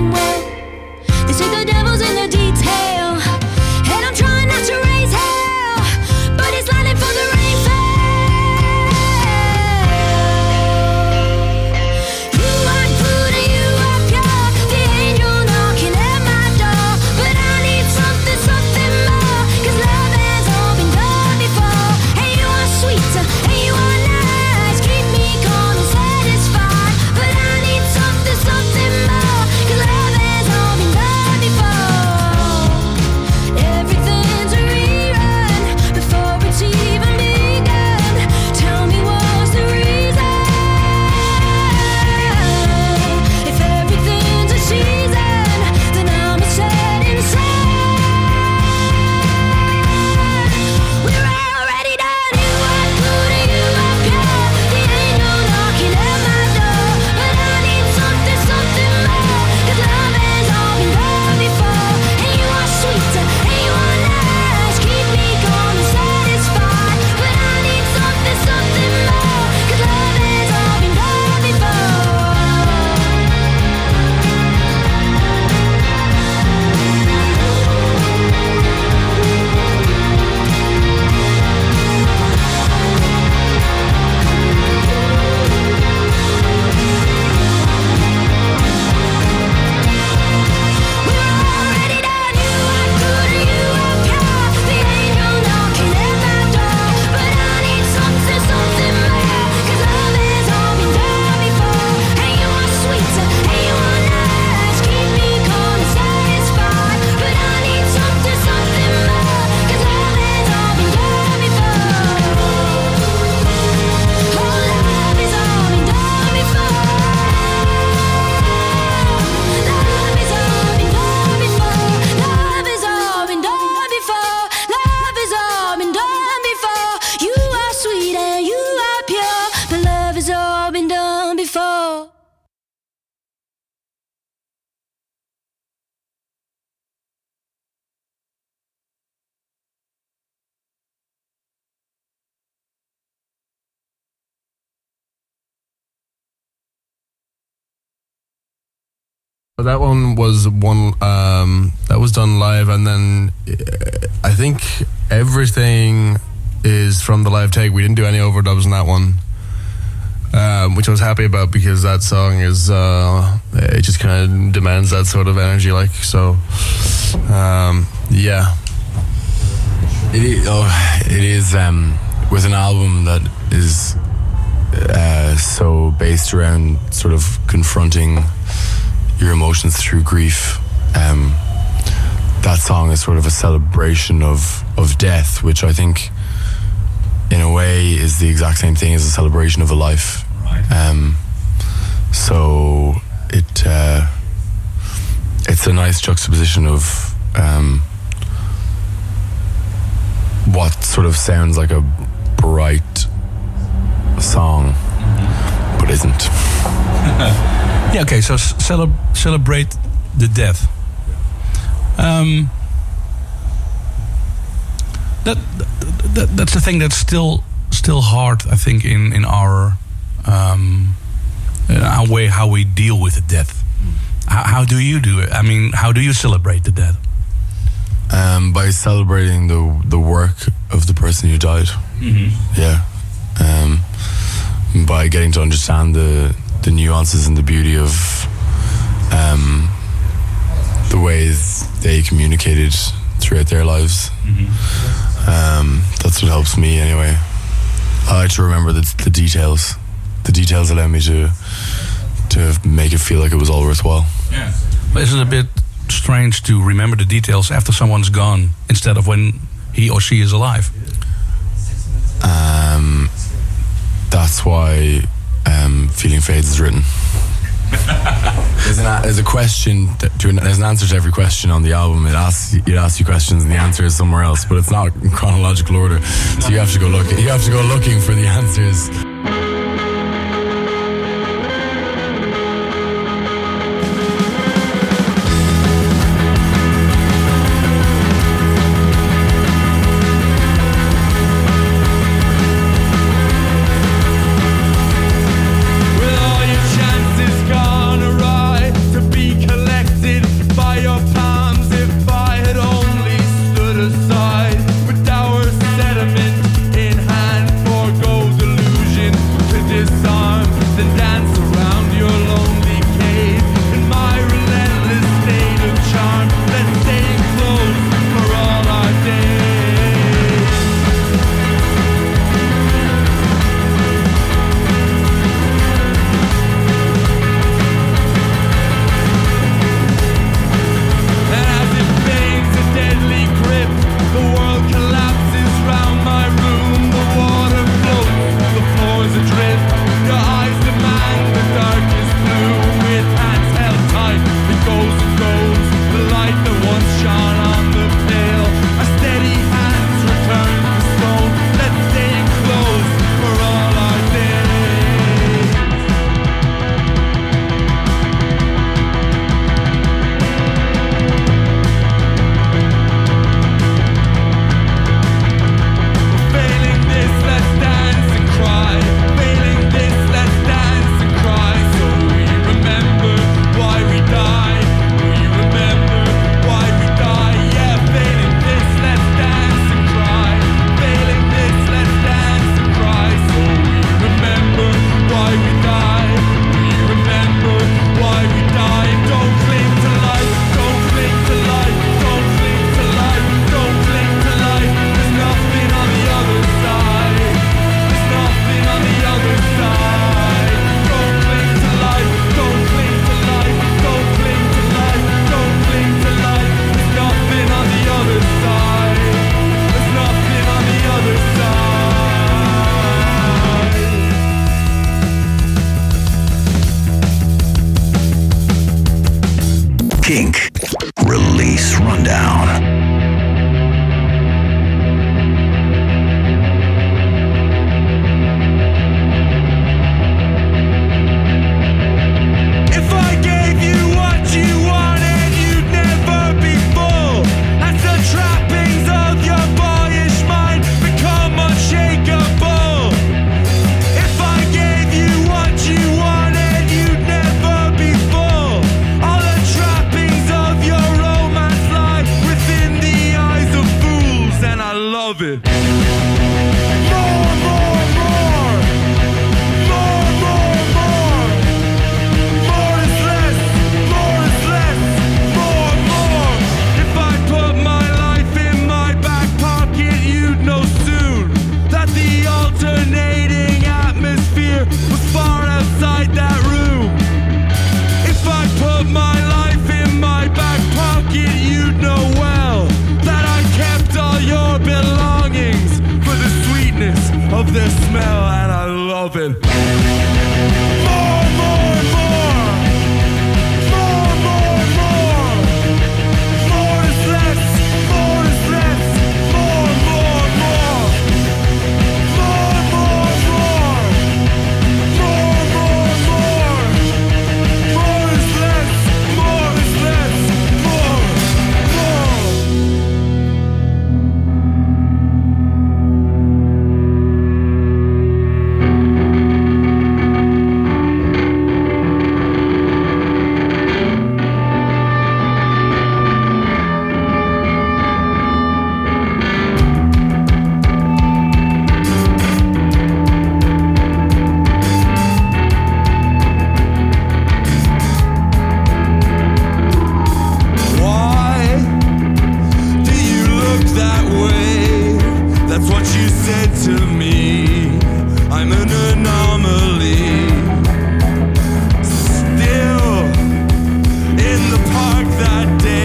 That one was one um, that was done live, and then uh, I think everything is from the live take. We didn't do any overdubs in that one, um, which I was happy about because that song is uh, it just kind of demands that sort of energy. Like so, um, yeah. It is, oh, it is um, with an album that is uh, so based around sort of confronting your emotions through grief. Um, that song is sort of a celebration of of death, which I think, in a way, is the exact same thing as a celebration of a life. Um, so it uh, it's a nice juxtaposition of um, what sort of sounds like a bright song, but isn't. yeah, okay, so celebrate the death. Um, that, that, that that's the thing that's still still hard, I think, in in our um, in our way how we deal with the death. How, how do you do it? I mean, how do you celebrate the death? um, by celebrating the the work of the person who died. Mhm. Yeah, um, by getting to understand the the nuances and the beauty of um, the ways they communicated throughout their lives. Um, that's what helps me anyway. I like to remember the, the details. The details allow me to to make it feel like it was all worthwhile. Yeah. But is it a bit strange to remember the details after someone's gone instead of when he or she is alive? Um, that's why um, Feeling Fades is written. there's, an, there's a question, to, there's an answer to every question on the album. It asks, it asks you questions and the answer is somewhere else, but it's not in chronological order. So you have to go look. You have to go looking for the answers. Said to me. I'm an anomaly. Still in the park that day,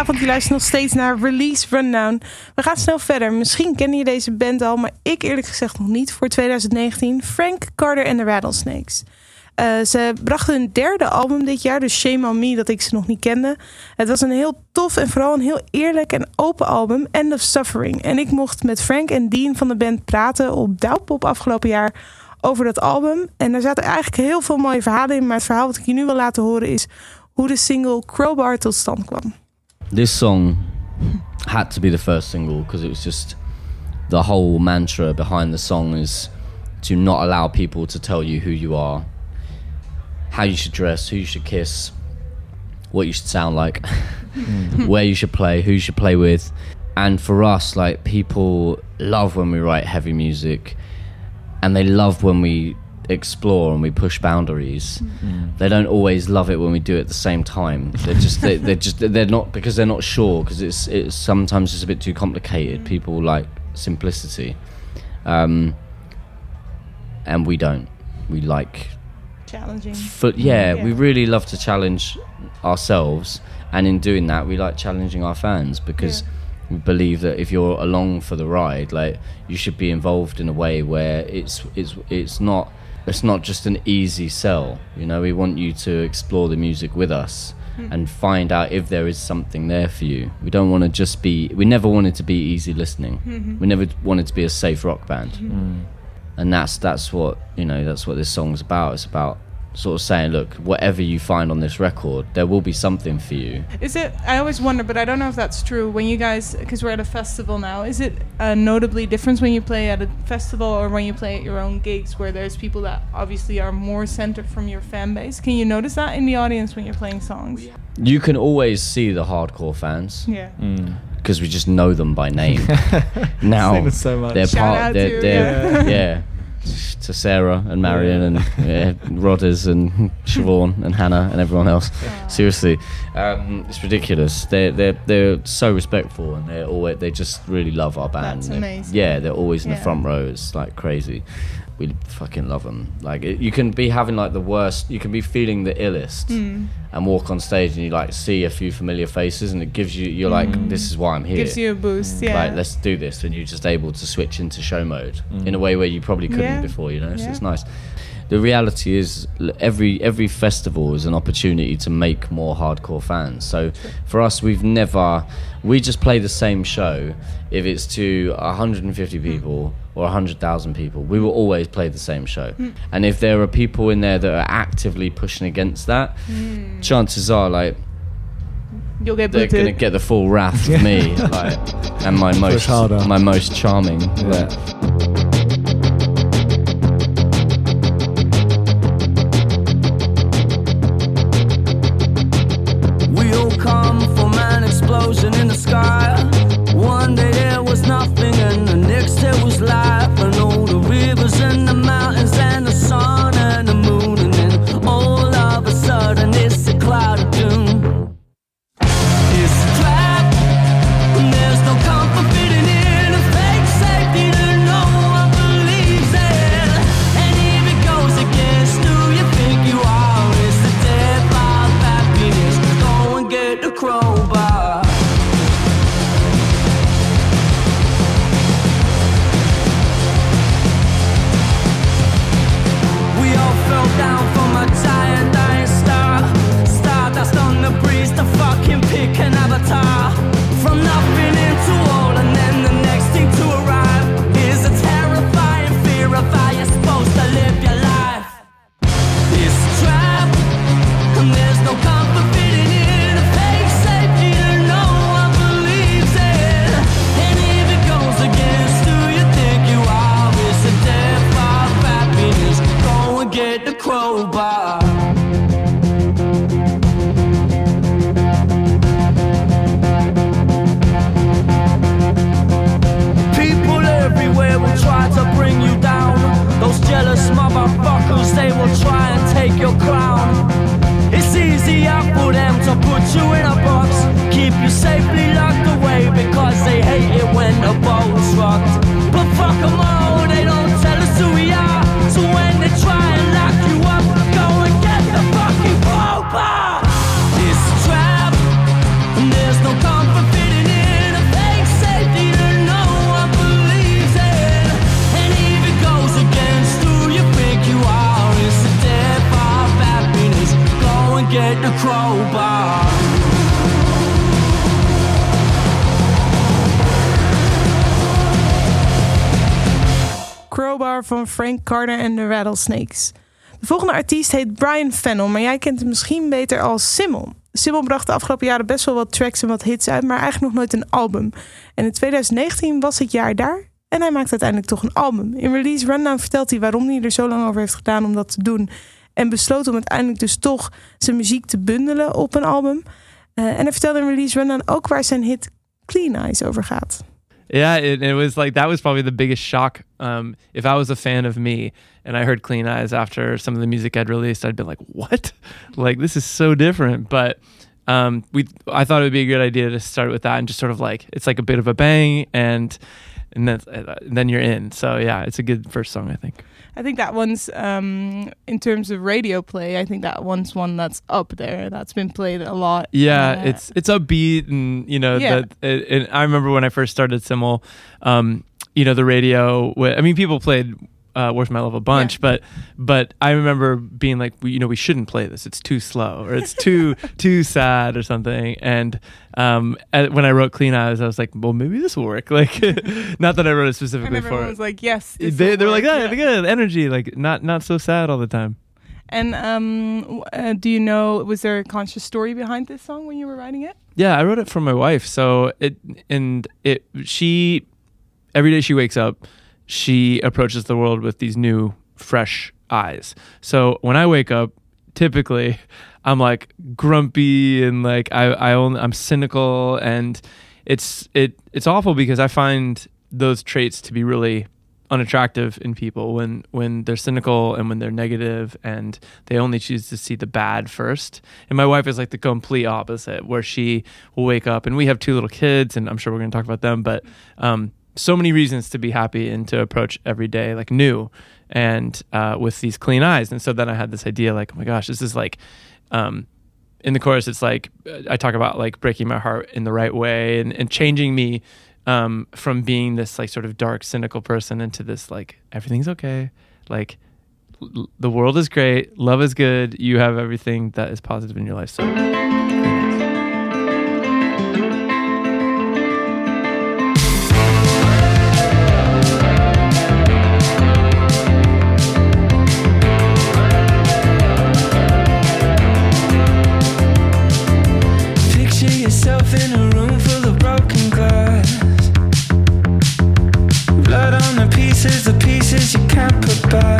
Goedenavond, je luistert nog steeds naar Release Rundown. We gaan snel verder. Misschien ken je deze band al, maar ik eerlijk gezegd nog niet voor 2019. Frank Carter en de Rattlesnakes. Eh, ze brachten hun derde album dit jaar, dus Shame on Me, dat ik ze nog niet kende. Het was een heel tof en vooral een heel eerlijk en open album, End of Suffering. En ik mocht met Frank en Dean van de band praten op Douwpop afgelopen jaar over dat album. En daar zaten eigenlijk heel veel mooie verhalen in, maar het verhaal wat ik je nu wil laten horen is hoe de single Crowbar tot stand kwam. This song had to be the first single because it was just the whole mantra behind the song is to not allow people to tell you who you are, how you should dress, who you should kiss, what you should sound like, hmm. where you should play, who you should play with. And for us, like people love when we write heavy music and they love when we explore and we push boundaries. Mm. Mm. They don't always love it when we do it at the same time. They're just they, they're just they're not because they're not sure because it's it's sometimes just a bit too complicated. Mm. People like simplicity, um, and we don't. We like Challenging. But yeah, we really love to challenge ourselves, and in doing that, we like challenging our fans because we believe that if you're along for the ride, like you should be involved in a way where it's it's it's not it's not just an easy sell. You know, we want you to explore the music with us Hmm. and find out if there is something there for you. We don't want to just be. We never wanted to be easy listening. Mhm. We never wanted to be a safe rock band Mhm. and that's that's what you know that's what this song's about it's about sort of saying look whatever you find on this record there will be something for you Is it? I always wonder, but I don't know if that's true. When you guys, because we're at a festival now, is it a notably difference when you play at a festival or when you play at your own gigs, where there's people that obviously are more centered from your fan base? Can you notice that in the audience when you're playing songs? you can always see the hardcore fans Yeah. Mm. because we just know them by name now so much. they're Shout part out they're, to- they're, yeah. yeah to Sarah and Marion and yeah, Rodders and Siobhan and Hannah and everyone else. Seriously, um, it's ridiculous. They're they're they're so respectful and they're always they just really love our band. That's They're- Yeah, they're always in Yeah. the front row. It's like crazy. We fucking love them. Like it, you can be having like the worst. You can be feeling the illest Mm. and walk on stage and you like see a few familiar faces and it gives you you're like Mm. this is why I'm here. Gives you a boost, yeah. Like let's do this and you're just able to switch into show mode in a way where you probably couldn't Yeah. before. You know, so Yeah. it's nice. the reality is every every festival is an opportunity to make more hardcore fans. So for us, we've never we just play the same show if it's to 150 people or 100,000 people. We will always play the same show. Mm. And if there are people in there that are actively pushing against that, Mm. chances are like You'll get they're gonna get the full wrath of me, like, and my most my most charming. Yeah. Carter en de Rattlesnakes. De volgende artiest heet Brian Fennel, maar jij kent hem misschien beter als Simmel. Simmel bracht de afgelopen jaren best wel wat tracks en wat hits uit, maar eigenlijk nog nooit een album. En in 2019 was het jaar daar en hij maakt uiteindelijk toch een album. In Release Rundown vertelt hij waarom hij er zo lang over heeft gedaan om dat te doen. En besloot om uiteindelijk dus toch zijn muziek te bundelen op een album. Eh, en hij vertelde in Release Rundown ook waar zijn hit Clean Eyes over gaat. Yeah, it, it was like that was probably the biggest shock. Um, if I was a fan of me and I heard Clean Eyes after some of the music I'd released, I'd be like, "What? like this is so different." But um, we, I thought it would be a good idea to start with that and just sort of like it's like a bit of a bang, and and then and then you're in. So yeah, it's a good first song, I think. I think that one's um, in terms of radio play. I think that one's one that's up there. That's been played a lot. Yeah, Uh, it's it's upbeat, and you know Yeah. that. It, it, I remember when I first started SYML, um, you know the radio. I mean, people played uh, "Where's My Love" a bunch, but but I remember being like, we, you know, we shouldn't play this. It's too slow, or it's too too sad, or something. And um, at, when I wrote "Clean Eyes," I was like, well, maybe this will work. Like, not that I wrote it specifically everyone for was like, "Yes." They, they were like, work, oh, yeah. good energy, like not not so sad all the time. And um, uh, do you know? Was there a conscious story behind this song when you were writing it? Yeah, I wrote it for my wife. So it and it she every day she wakes up, she approaches the world with these new fresh eyes. So when I wake up, typically I'm like grumpy and like I I only, I'm cynical and it's it it's awful because I find those traits to be really unattractive in people when when they're cynical and when they're negative and they only choose to see the bad first. And my wife is like the complete opposite, where she will wake up and we have two little kids, and I'm sure we're going to talk about them, but um, so many reasons to be happy and to approach every day like new and uh, with these clean eyes. And so then I had this idea like, oh my gosh, this is like. Um, in the chorus it's like i talk about like breaking my heart in the right way and, and changing me um, from being this like sort of dark cynical person into this like everything's okay like the world is great, love is good, you have everything that is positive in your life. So can't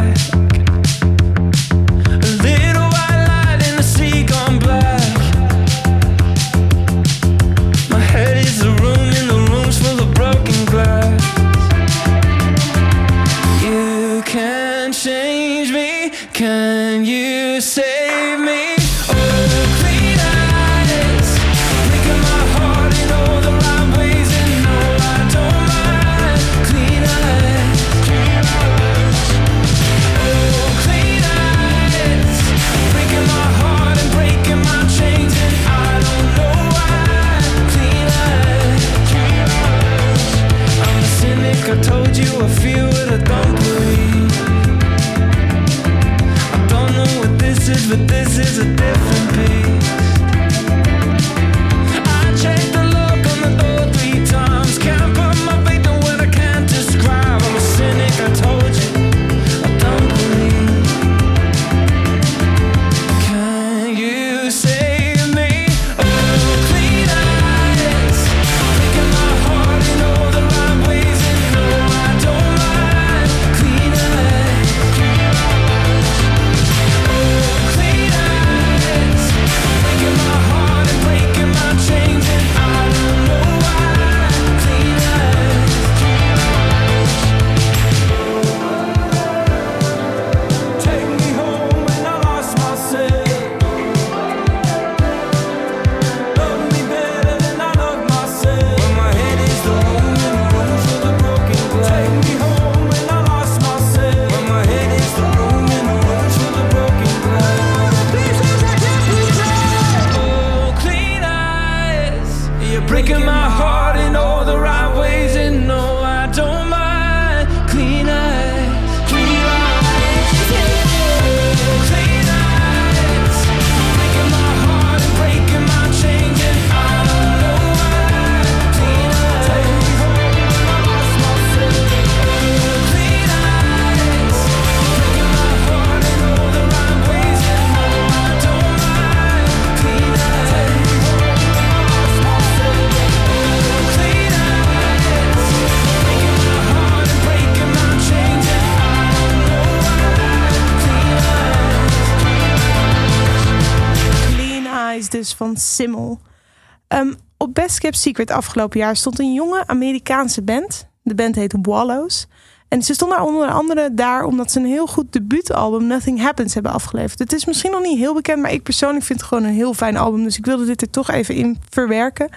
Ehm, op Best Kept Secret afgelopen jaar stond een jonge Amerikaanse band. De band heet Wallows. En ze stonden onder andere daar omdat ze een heel goed debuutalbum Nothing Happens hebben afgeleverd. Het is misschien nog niet heel bekend, maar ik persoonlijk vind het gewoon een heel fijn album. Dus ik wilde dit er toch even in verwerken.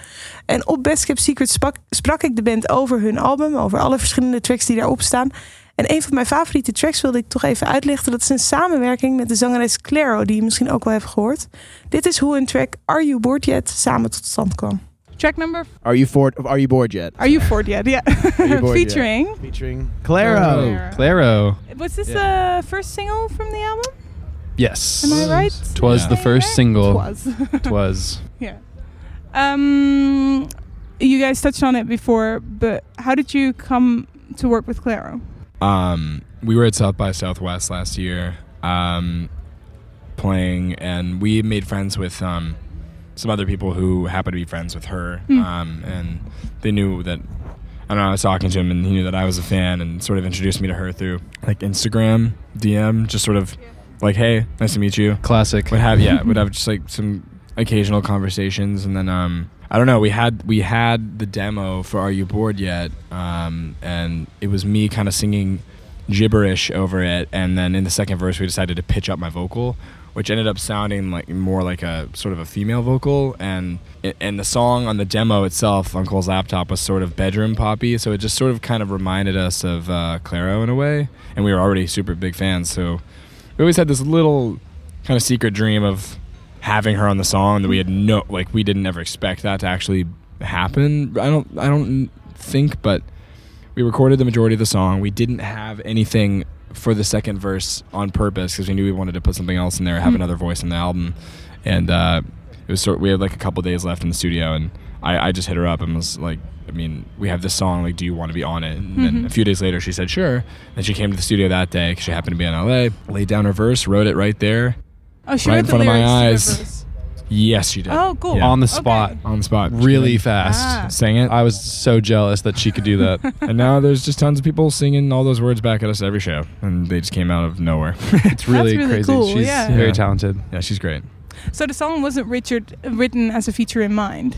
En op Best Kept Secret sprak, sprak ik de band over hun album, over alle verschillende tracks die daarop staan. En een van mijn favoriete tracks wilde ik toch even uitlichten. Dat is een samenwerking met de zangeres Claro, die je misschien ook wel hebt gehoord. Dit is hoe een track Are You Bored Yet samen tot stand kwam. Track number. Are you for? Are you bored yet? Are you bored yet? Yeah. Are you bored yet? Featuring. Featuring Claro. Claro. Was this the first single from the album? Yes. Am I right? Twas the first single. Twas. Twas. Yeah. Um, you guys touched on it before, but how did you come to work with Claro? Um, we were at South by Southwest last year, um, playing, and we made friends with um, some other people who happened to be friends with her, um, and they knew that. I don't know. I was talking to him, and he knew that I was a fan, and sort of introduced me to her through like Instagram DM, just sort of like, "Hey, nice to meet you." Classic. Would have yeah, would have just like some occasional conversations, and then um, I don't know. We had we had the demo for Are You Bored Yet, um, and it was me kind of singing gibberish over it, and then in the second verse we decided to pitch up my vocal, which ended up sounding like more like a sort of a female vocal, and and the song on the demo itself on Cole's laptop was sort of bedroom poppy, so it just sort of kind of reminded us of uh, Clairo in a way, and we were already super big fans, so we always had this little kind of secret dream of having her on the song that we had no like we didn't ever expect that to actually happen. I don't I don't think, but we recorded the majority of the song. We didn't have anything for the second verse on purpose because we knew we wanted to put something else in there, have Hmm. another voice in the album, and uh, it was sort. We had like a couple days left in the studio, and I, I just hit her up and was like, I mean, we have this song. Like, do you want to be on it? And then Mhm. a few days later, she said sure. Then she came to the studio that day because she happened to be in LA. Laid down her verse, wrote it right there, Oh, she right wrote in the front of my lyrics eyes. Yes, she did. Oh, cool. Yeah. On the spot. On the spot. really She fast. Ah. Sang it. I was so jealous that she could do that. and now there's just tons of people singing all those words back at us every show, and they just came out of nowhere. it's really, really crazy. cool, She's yeah. very Yeah. talented. Yeah, she's great. So the song wasn't Richard written as a feature in mind.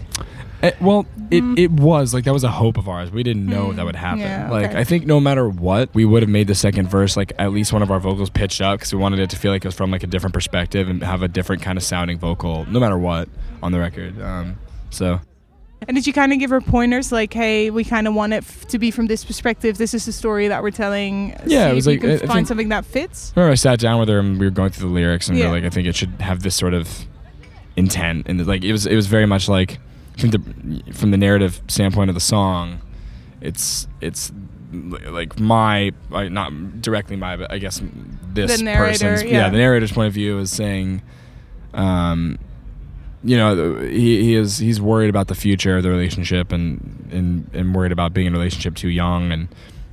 Eh, well, it, it was like that was a hope of ours. We didn't know Mm, that would happen. yeah, like okay. I think no matter what, we would have made the second verse like at least one of our vocals pitched up because we wanted it to feel like it was from like a different perspective and have a different kind of sounding vocal, no matter what on the record. Um, so And did you kind of give her pointers like, hey, we kind of want it f- to be from this perspective. This is the story that we're telling. Yeah, See it was if like- you I- can find think- something that fits. I remember I sat down with her and we were going through the lyrics and we Yeah. were like, I think it should have this sort of intent and like it was it was very much like from the from the narrative standpoint of the song, it's it's li- like my not directly my but I guess this The narrator, person's yeah. the narrator's point of view is saying, um, you know he, he is he's worried about the future of the relationship and, and and worried about being in a relationship too young and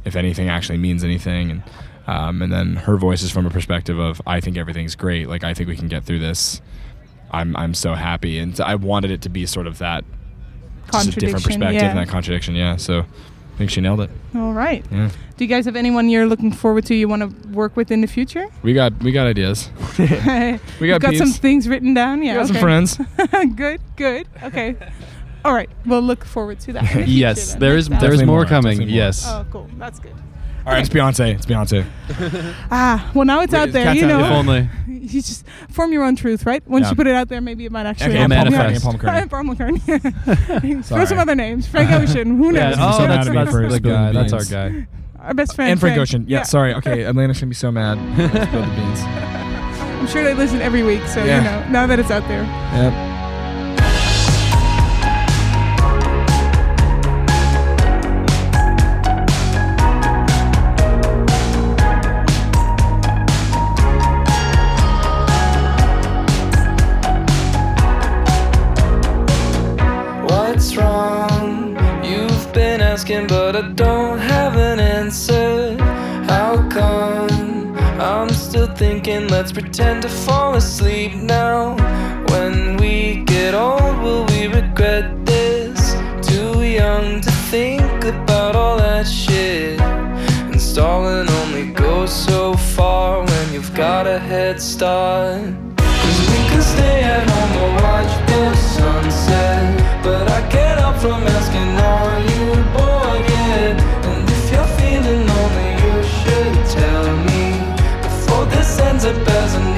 if anything actually means anything. And um, and then her voice is from a perspective of I think everything's great. Like I think we can get through this. I'm I'm so happy. And I wanted it to be sort of that just a different perspective yeah. and that contradiction yeah. So I think she nailed it All right. yeah Do you guys have anyone you're looking forward to you want to work with in the future? we got we got ideas we got You've got some things written down. Yeah. We got some friends. good. Good. Okay. All right. We'll look forward to that. the Yes, future there is there is time. more coming, more. yes. Oh, cool. That's good. All right it's Beyonce it's Beyonce Ah, well, now it's out there. You know, If only. you just form your own truth, right? Once Yeah. you put it out there, maybe it might actually Okay, happen. Paul Yeah. McCartney, Paul McCartney. Paul McCartney. Throw Sorry. some other names. Frank Ocean. Who Yeah, knows? oh, so that's, mad at me that's for the spilling guy. That's our beans. guy. Our best friend. and Frank Ocean yeah, Yeah. sorry okay Atlanta's gonna be so mad I spilled the beans I'm sure they listen every week, so Yeah. you know. Now that it's out there. yep asking, but I don't have an answer. How come? I'm still thinking, let's pretend to fall asleep now. When we get old, will we regret this? Too young to think about all that shit. And stalling only goes so far when you've got a head start. Cause we can stay at home or watch the sunset. But I get up from asking, are you bored ends up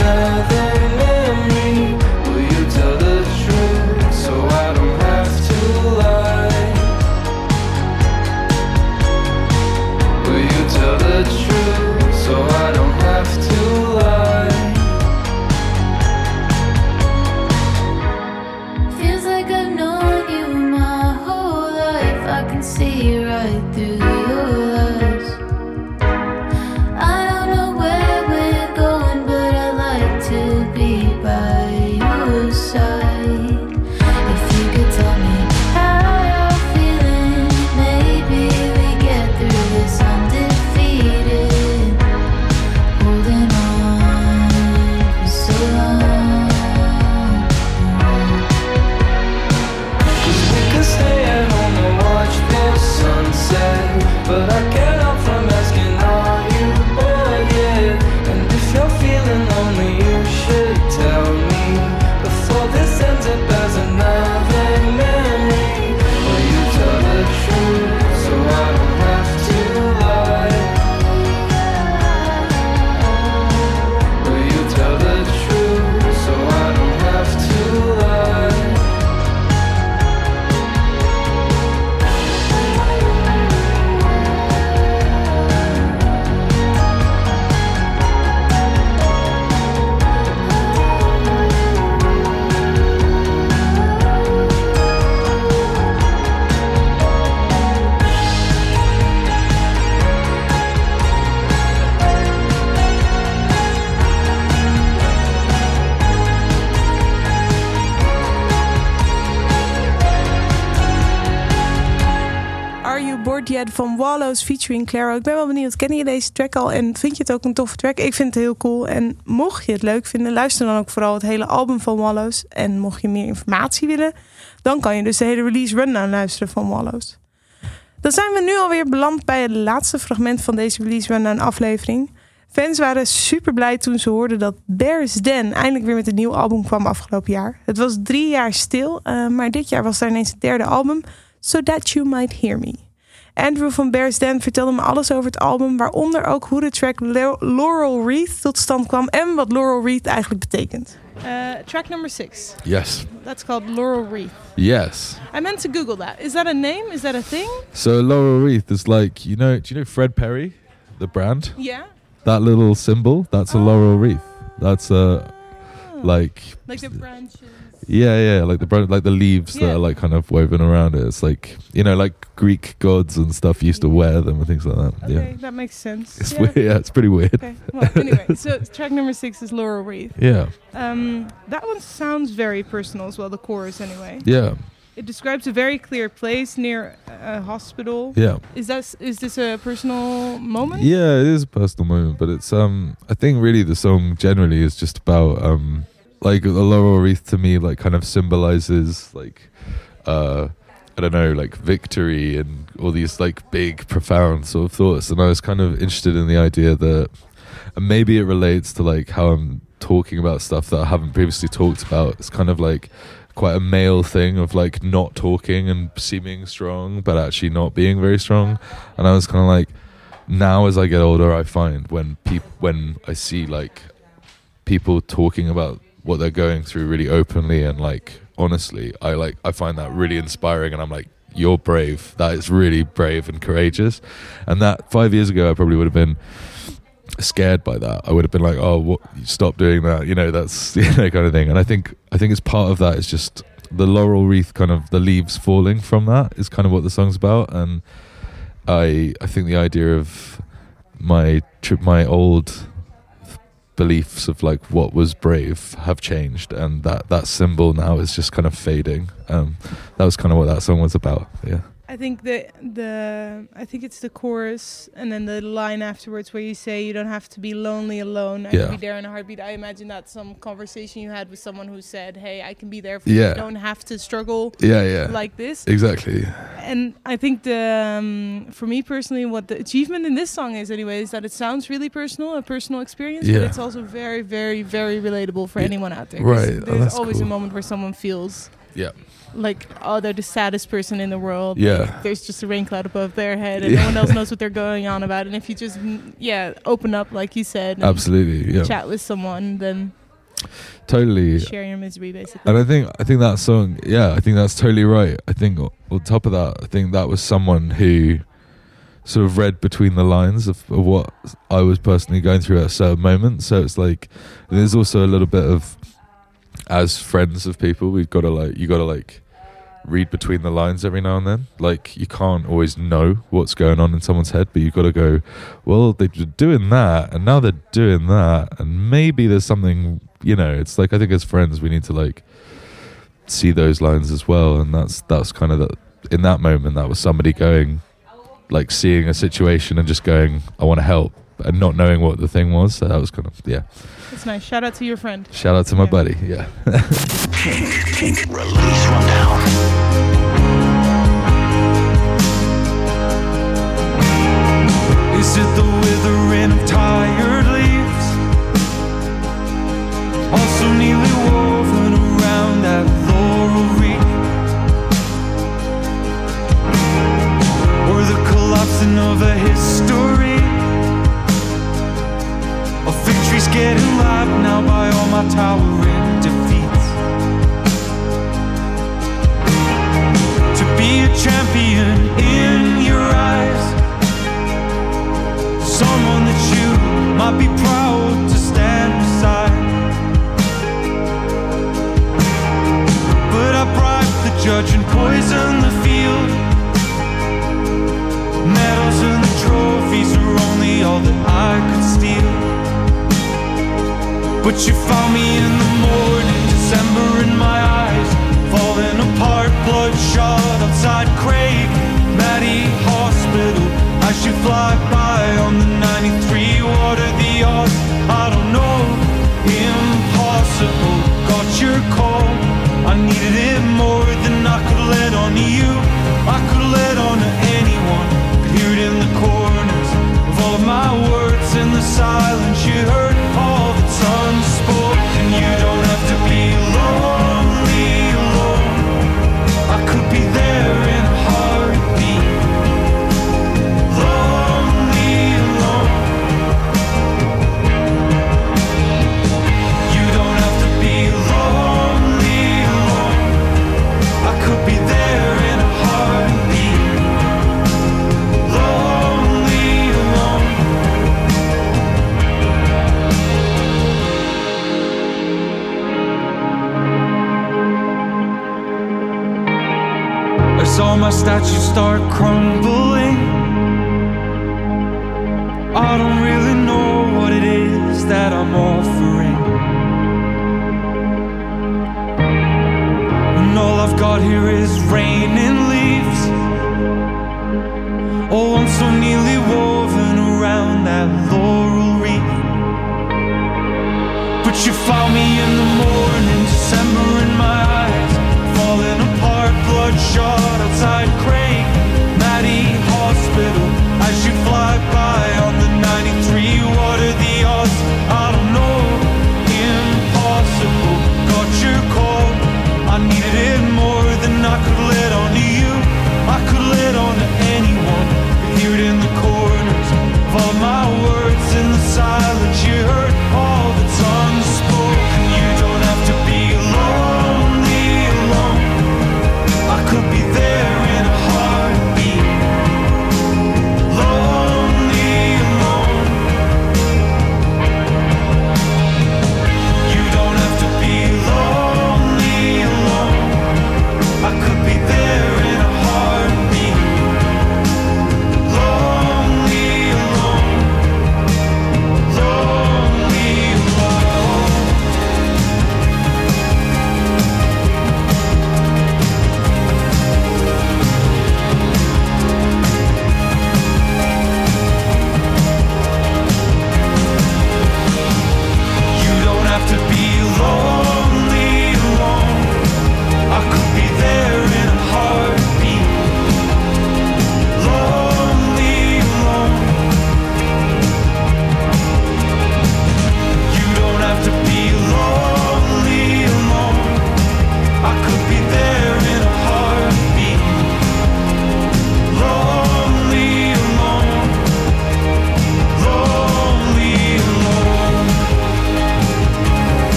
Wallows featuring Claro. Ik ben wel benieuwd, ken je deze track al en vind je het ook een toffe track? Ik vind het heel cool en mocht je het leuk vinden, luister dan ook vooral het hele album van Wallows. En mocht je meer informatie willen, dan kan je dus de hele release rundown luisteren van Wallows. Dan zijn we nu alweer beland bij het laatste fragment van deze release rundown aflevering. Fans waren super blij toen ze hoorden dat Bears Den eindelijk weer met een nieuw album kwam afgelopen jaar. Het was drie jaar stil, eh, maar dit jaar was er ineens het derde album, So That You Might Hear Me. Andrew van Bear's Den vertelde me alles over het album, waaronder ook hoe de track Laurel Wreath tot stand kwam en wat Laurel Wreath eigenlijk betekent. Uh, track number six. Yes. That's called Laurel Wreath. Yes. I meant to Google that. Is that a name? Is that a thing? So Laurel Wreath is like you know. Do you know Fred Perry, the brand? Yeah. That little symbol. That's a laurel wreath. That's a like Like the branches. Yeah, yeah, like the like the leaves that are like kind of woven around it. It's like you know, like Greek gods and stuff used to wear them and things like that. Okay, Yeah. that makes sense. It's yeah. weird. Yeah, it's pretty weird. Okay. Well, anyway, so track number six is Laurel Wreath. Yeah. Um, that one sounds very personal as well. The chorus, anyway. Yeah. It describes a very clear place near a hospital. Yeah. Is that is this a personal moment? Yeah, it is a personal moment, but it's um I think really the song generally is just about um like the laurel wreath to me like kind of symbolizes like uh I don't know like victory and all these like big profound sort of thoughts and I was kind of interested in the idea that and maybe it relates to like how I'm talking about stuff that I haven't previously talked about. It's kind of like quite a male thing of like not talking and seeming strong but actually not being very strong and I was kind of like now as I get older, I find when people when I see like people talking about what they're going through really openly and like honestly, I like I find that really inspiring, and I'm like, you're brave. That is really brave and courageous. And that five years ago, I probably would have been scared by that. I would have been like, oh, what? Stop doing that. You know, that's you know kind of thing. And I think I think it's part of that is just the laurel wreath, kind of the leaves falling from that is kind of what the song's about. And I I think the idea of my trip my old beliefs of like what was brave have changed and that that symbol now is just kind of fading. Um that was kind of what that song was about yeah I think the the I think it's the chorus and then the line afterwards where you say you don't have to be lonely alone. I Yeah. can be there in a heartbeat. I imagine that's some conversation you had with someone who said, "Hey, I can be there for you. Yeah. You don't have to struggle Yeah, yeah. like this." Exactly. And I think the um, for me personally, what the achievement in this song is, anyway, is that it sounds really personal, a personal experience, but it's also very, very, very relatable for Yeah. anyone out there. Right. Oh, There's that's always cool. a moment where someone feels. Yeah. Like, oh, they're the saddest person in the world. Yeah. Like, there's just a rain cloud above their head, and Yeah. no one else knows what they're going on about. And if you just, mm, yeah, open up, like you said, and Absolutely, yeah. chat with someone, then totally share your misery, basically. and i think i think that song yeah i think that's totally right i think on top of that i think that was someone who sort of read between the lines of, of what i was personally going through at a certain moment so it's like there's also a little bit of as friends of people we've got to like you got to like read between the lines every now and then like you can't always know what's going on in someone's head but you've got to go well they're doing that and now they're doing that and maybe there's something you know it's like i think as friends we need to like see those lines as well and that's that's kind of the in that moment that was somebody going like seeing a situation and just going i want to help and not knowing what the thing was so that was kind of yeah It's nice. Shout out to your friend. shout out to my buddy yeah Kink Release Rundown. Is it the withering of tired leaves? Also neatly woven around that laurel wreath. Or the collapsing of a history? Of victories getting lapped now by all my towering defeats. To be a champion in your eyes someone that you might be proud to stand beside. But I bribed the judge and poisoned the field. Medals and the trophies are only all that I could steal. But you found me in the morning, December in my eyes, falling apart, bloodshot outside Craig. On the 93. What are the odds? I don't know. Impossible. Got your call. I needed it more than I could let on to you. I could let on to anyone. Could hear it in the corners of all of my words in the silence. Saw you start crumbling. I don't really know what it is that I'm offering.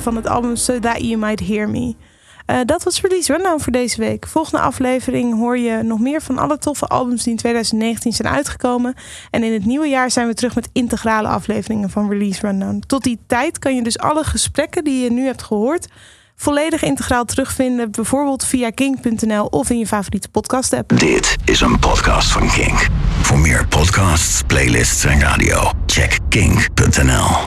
Van het album So That You Might Hear Me. Eh, dat was Release Rundown voor deze week. Volgende aflevering hoor je nog meer van alle toffe albums die in 2019 zijn uitgekomen. En in het nieuwe jaar zijn we terug met integrale afleveringen van Release Rundown. Tot die tijd kan je dus alle gesprekken die je nu hebt gehoord volledig integraal terugvinden. Bijvoorbeeld via kink.nl of in je favoriete podcast app. Dit is een podcast van Kink. Voor meer podcasts, playlists en radio, check kink.nl.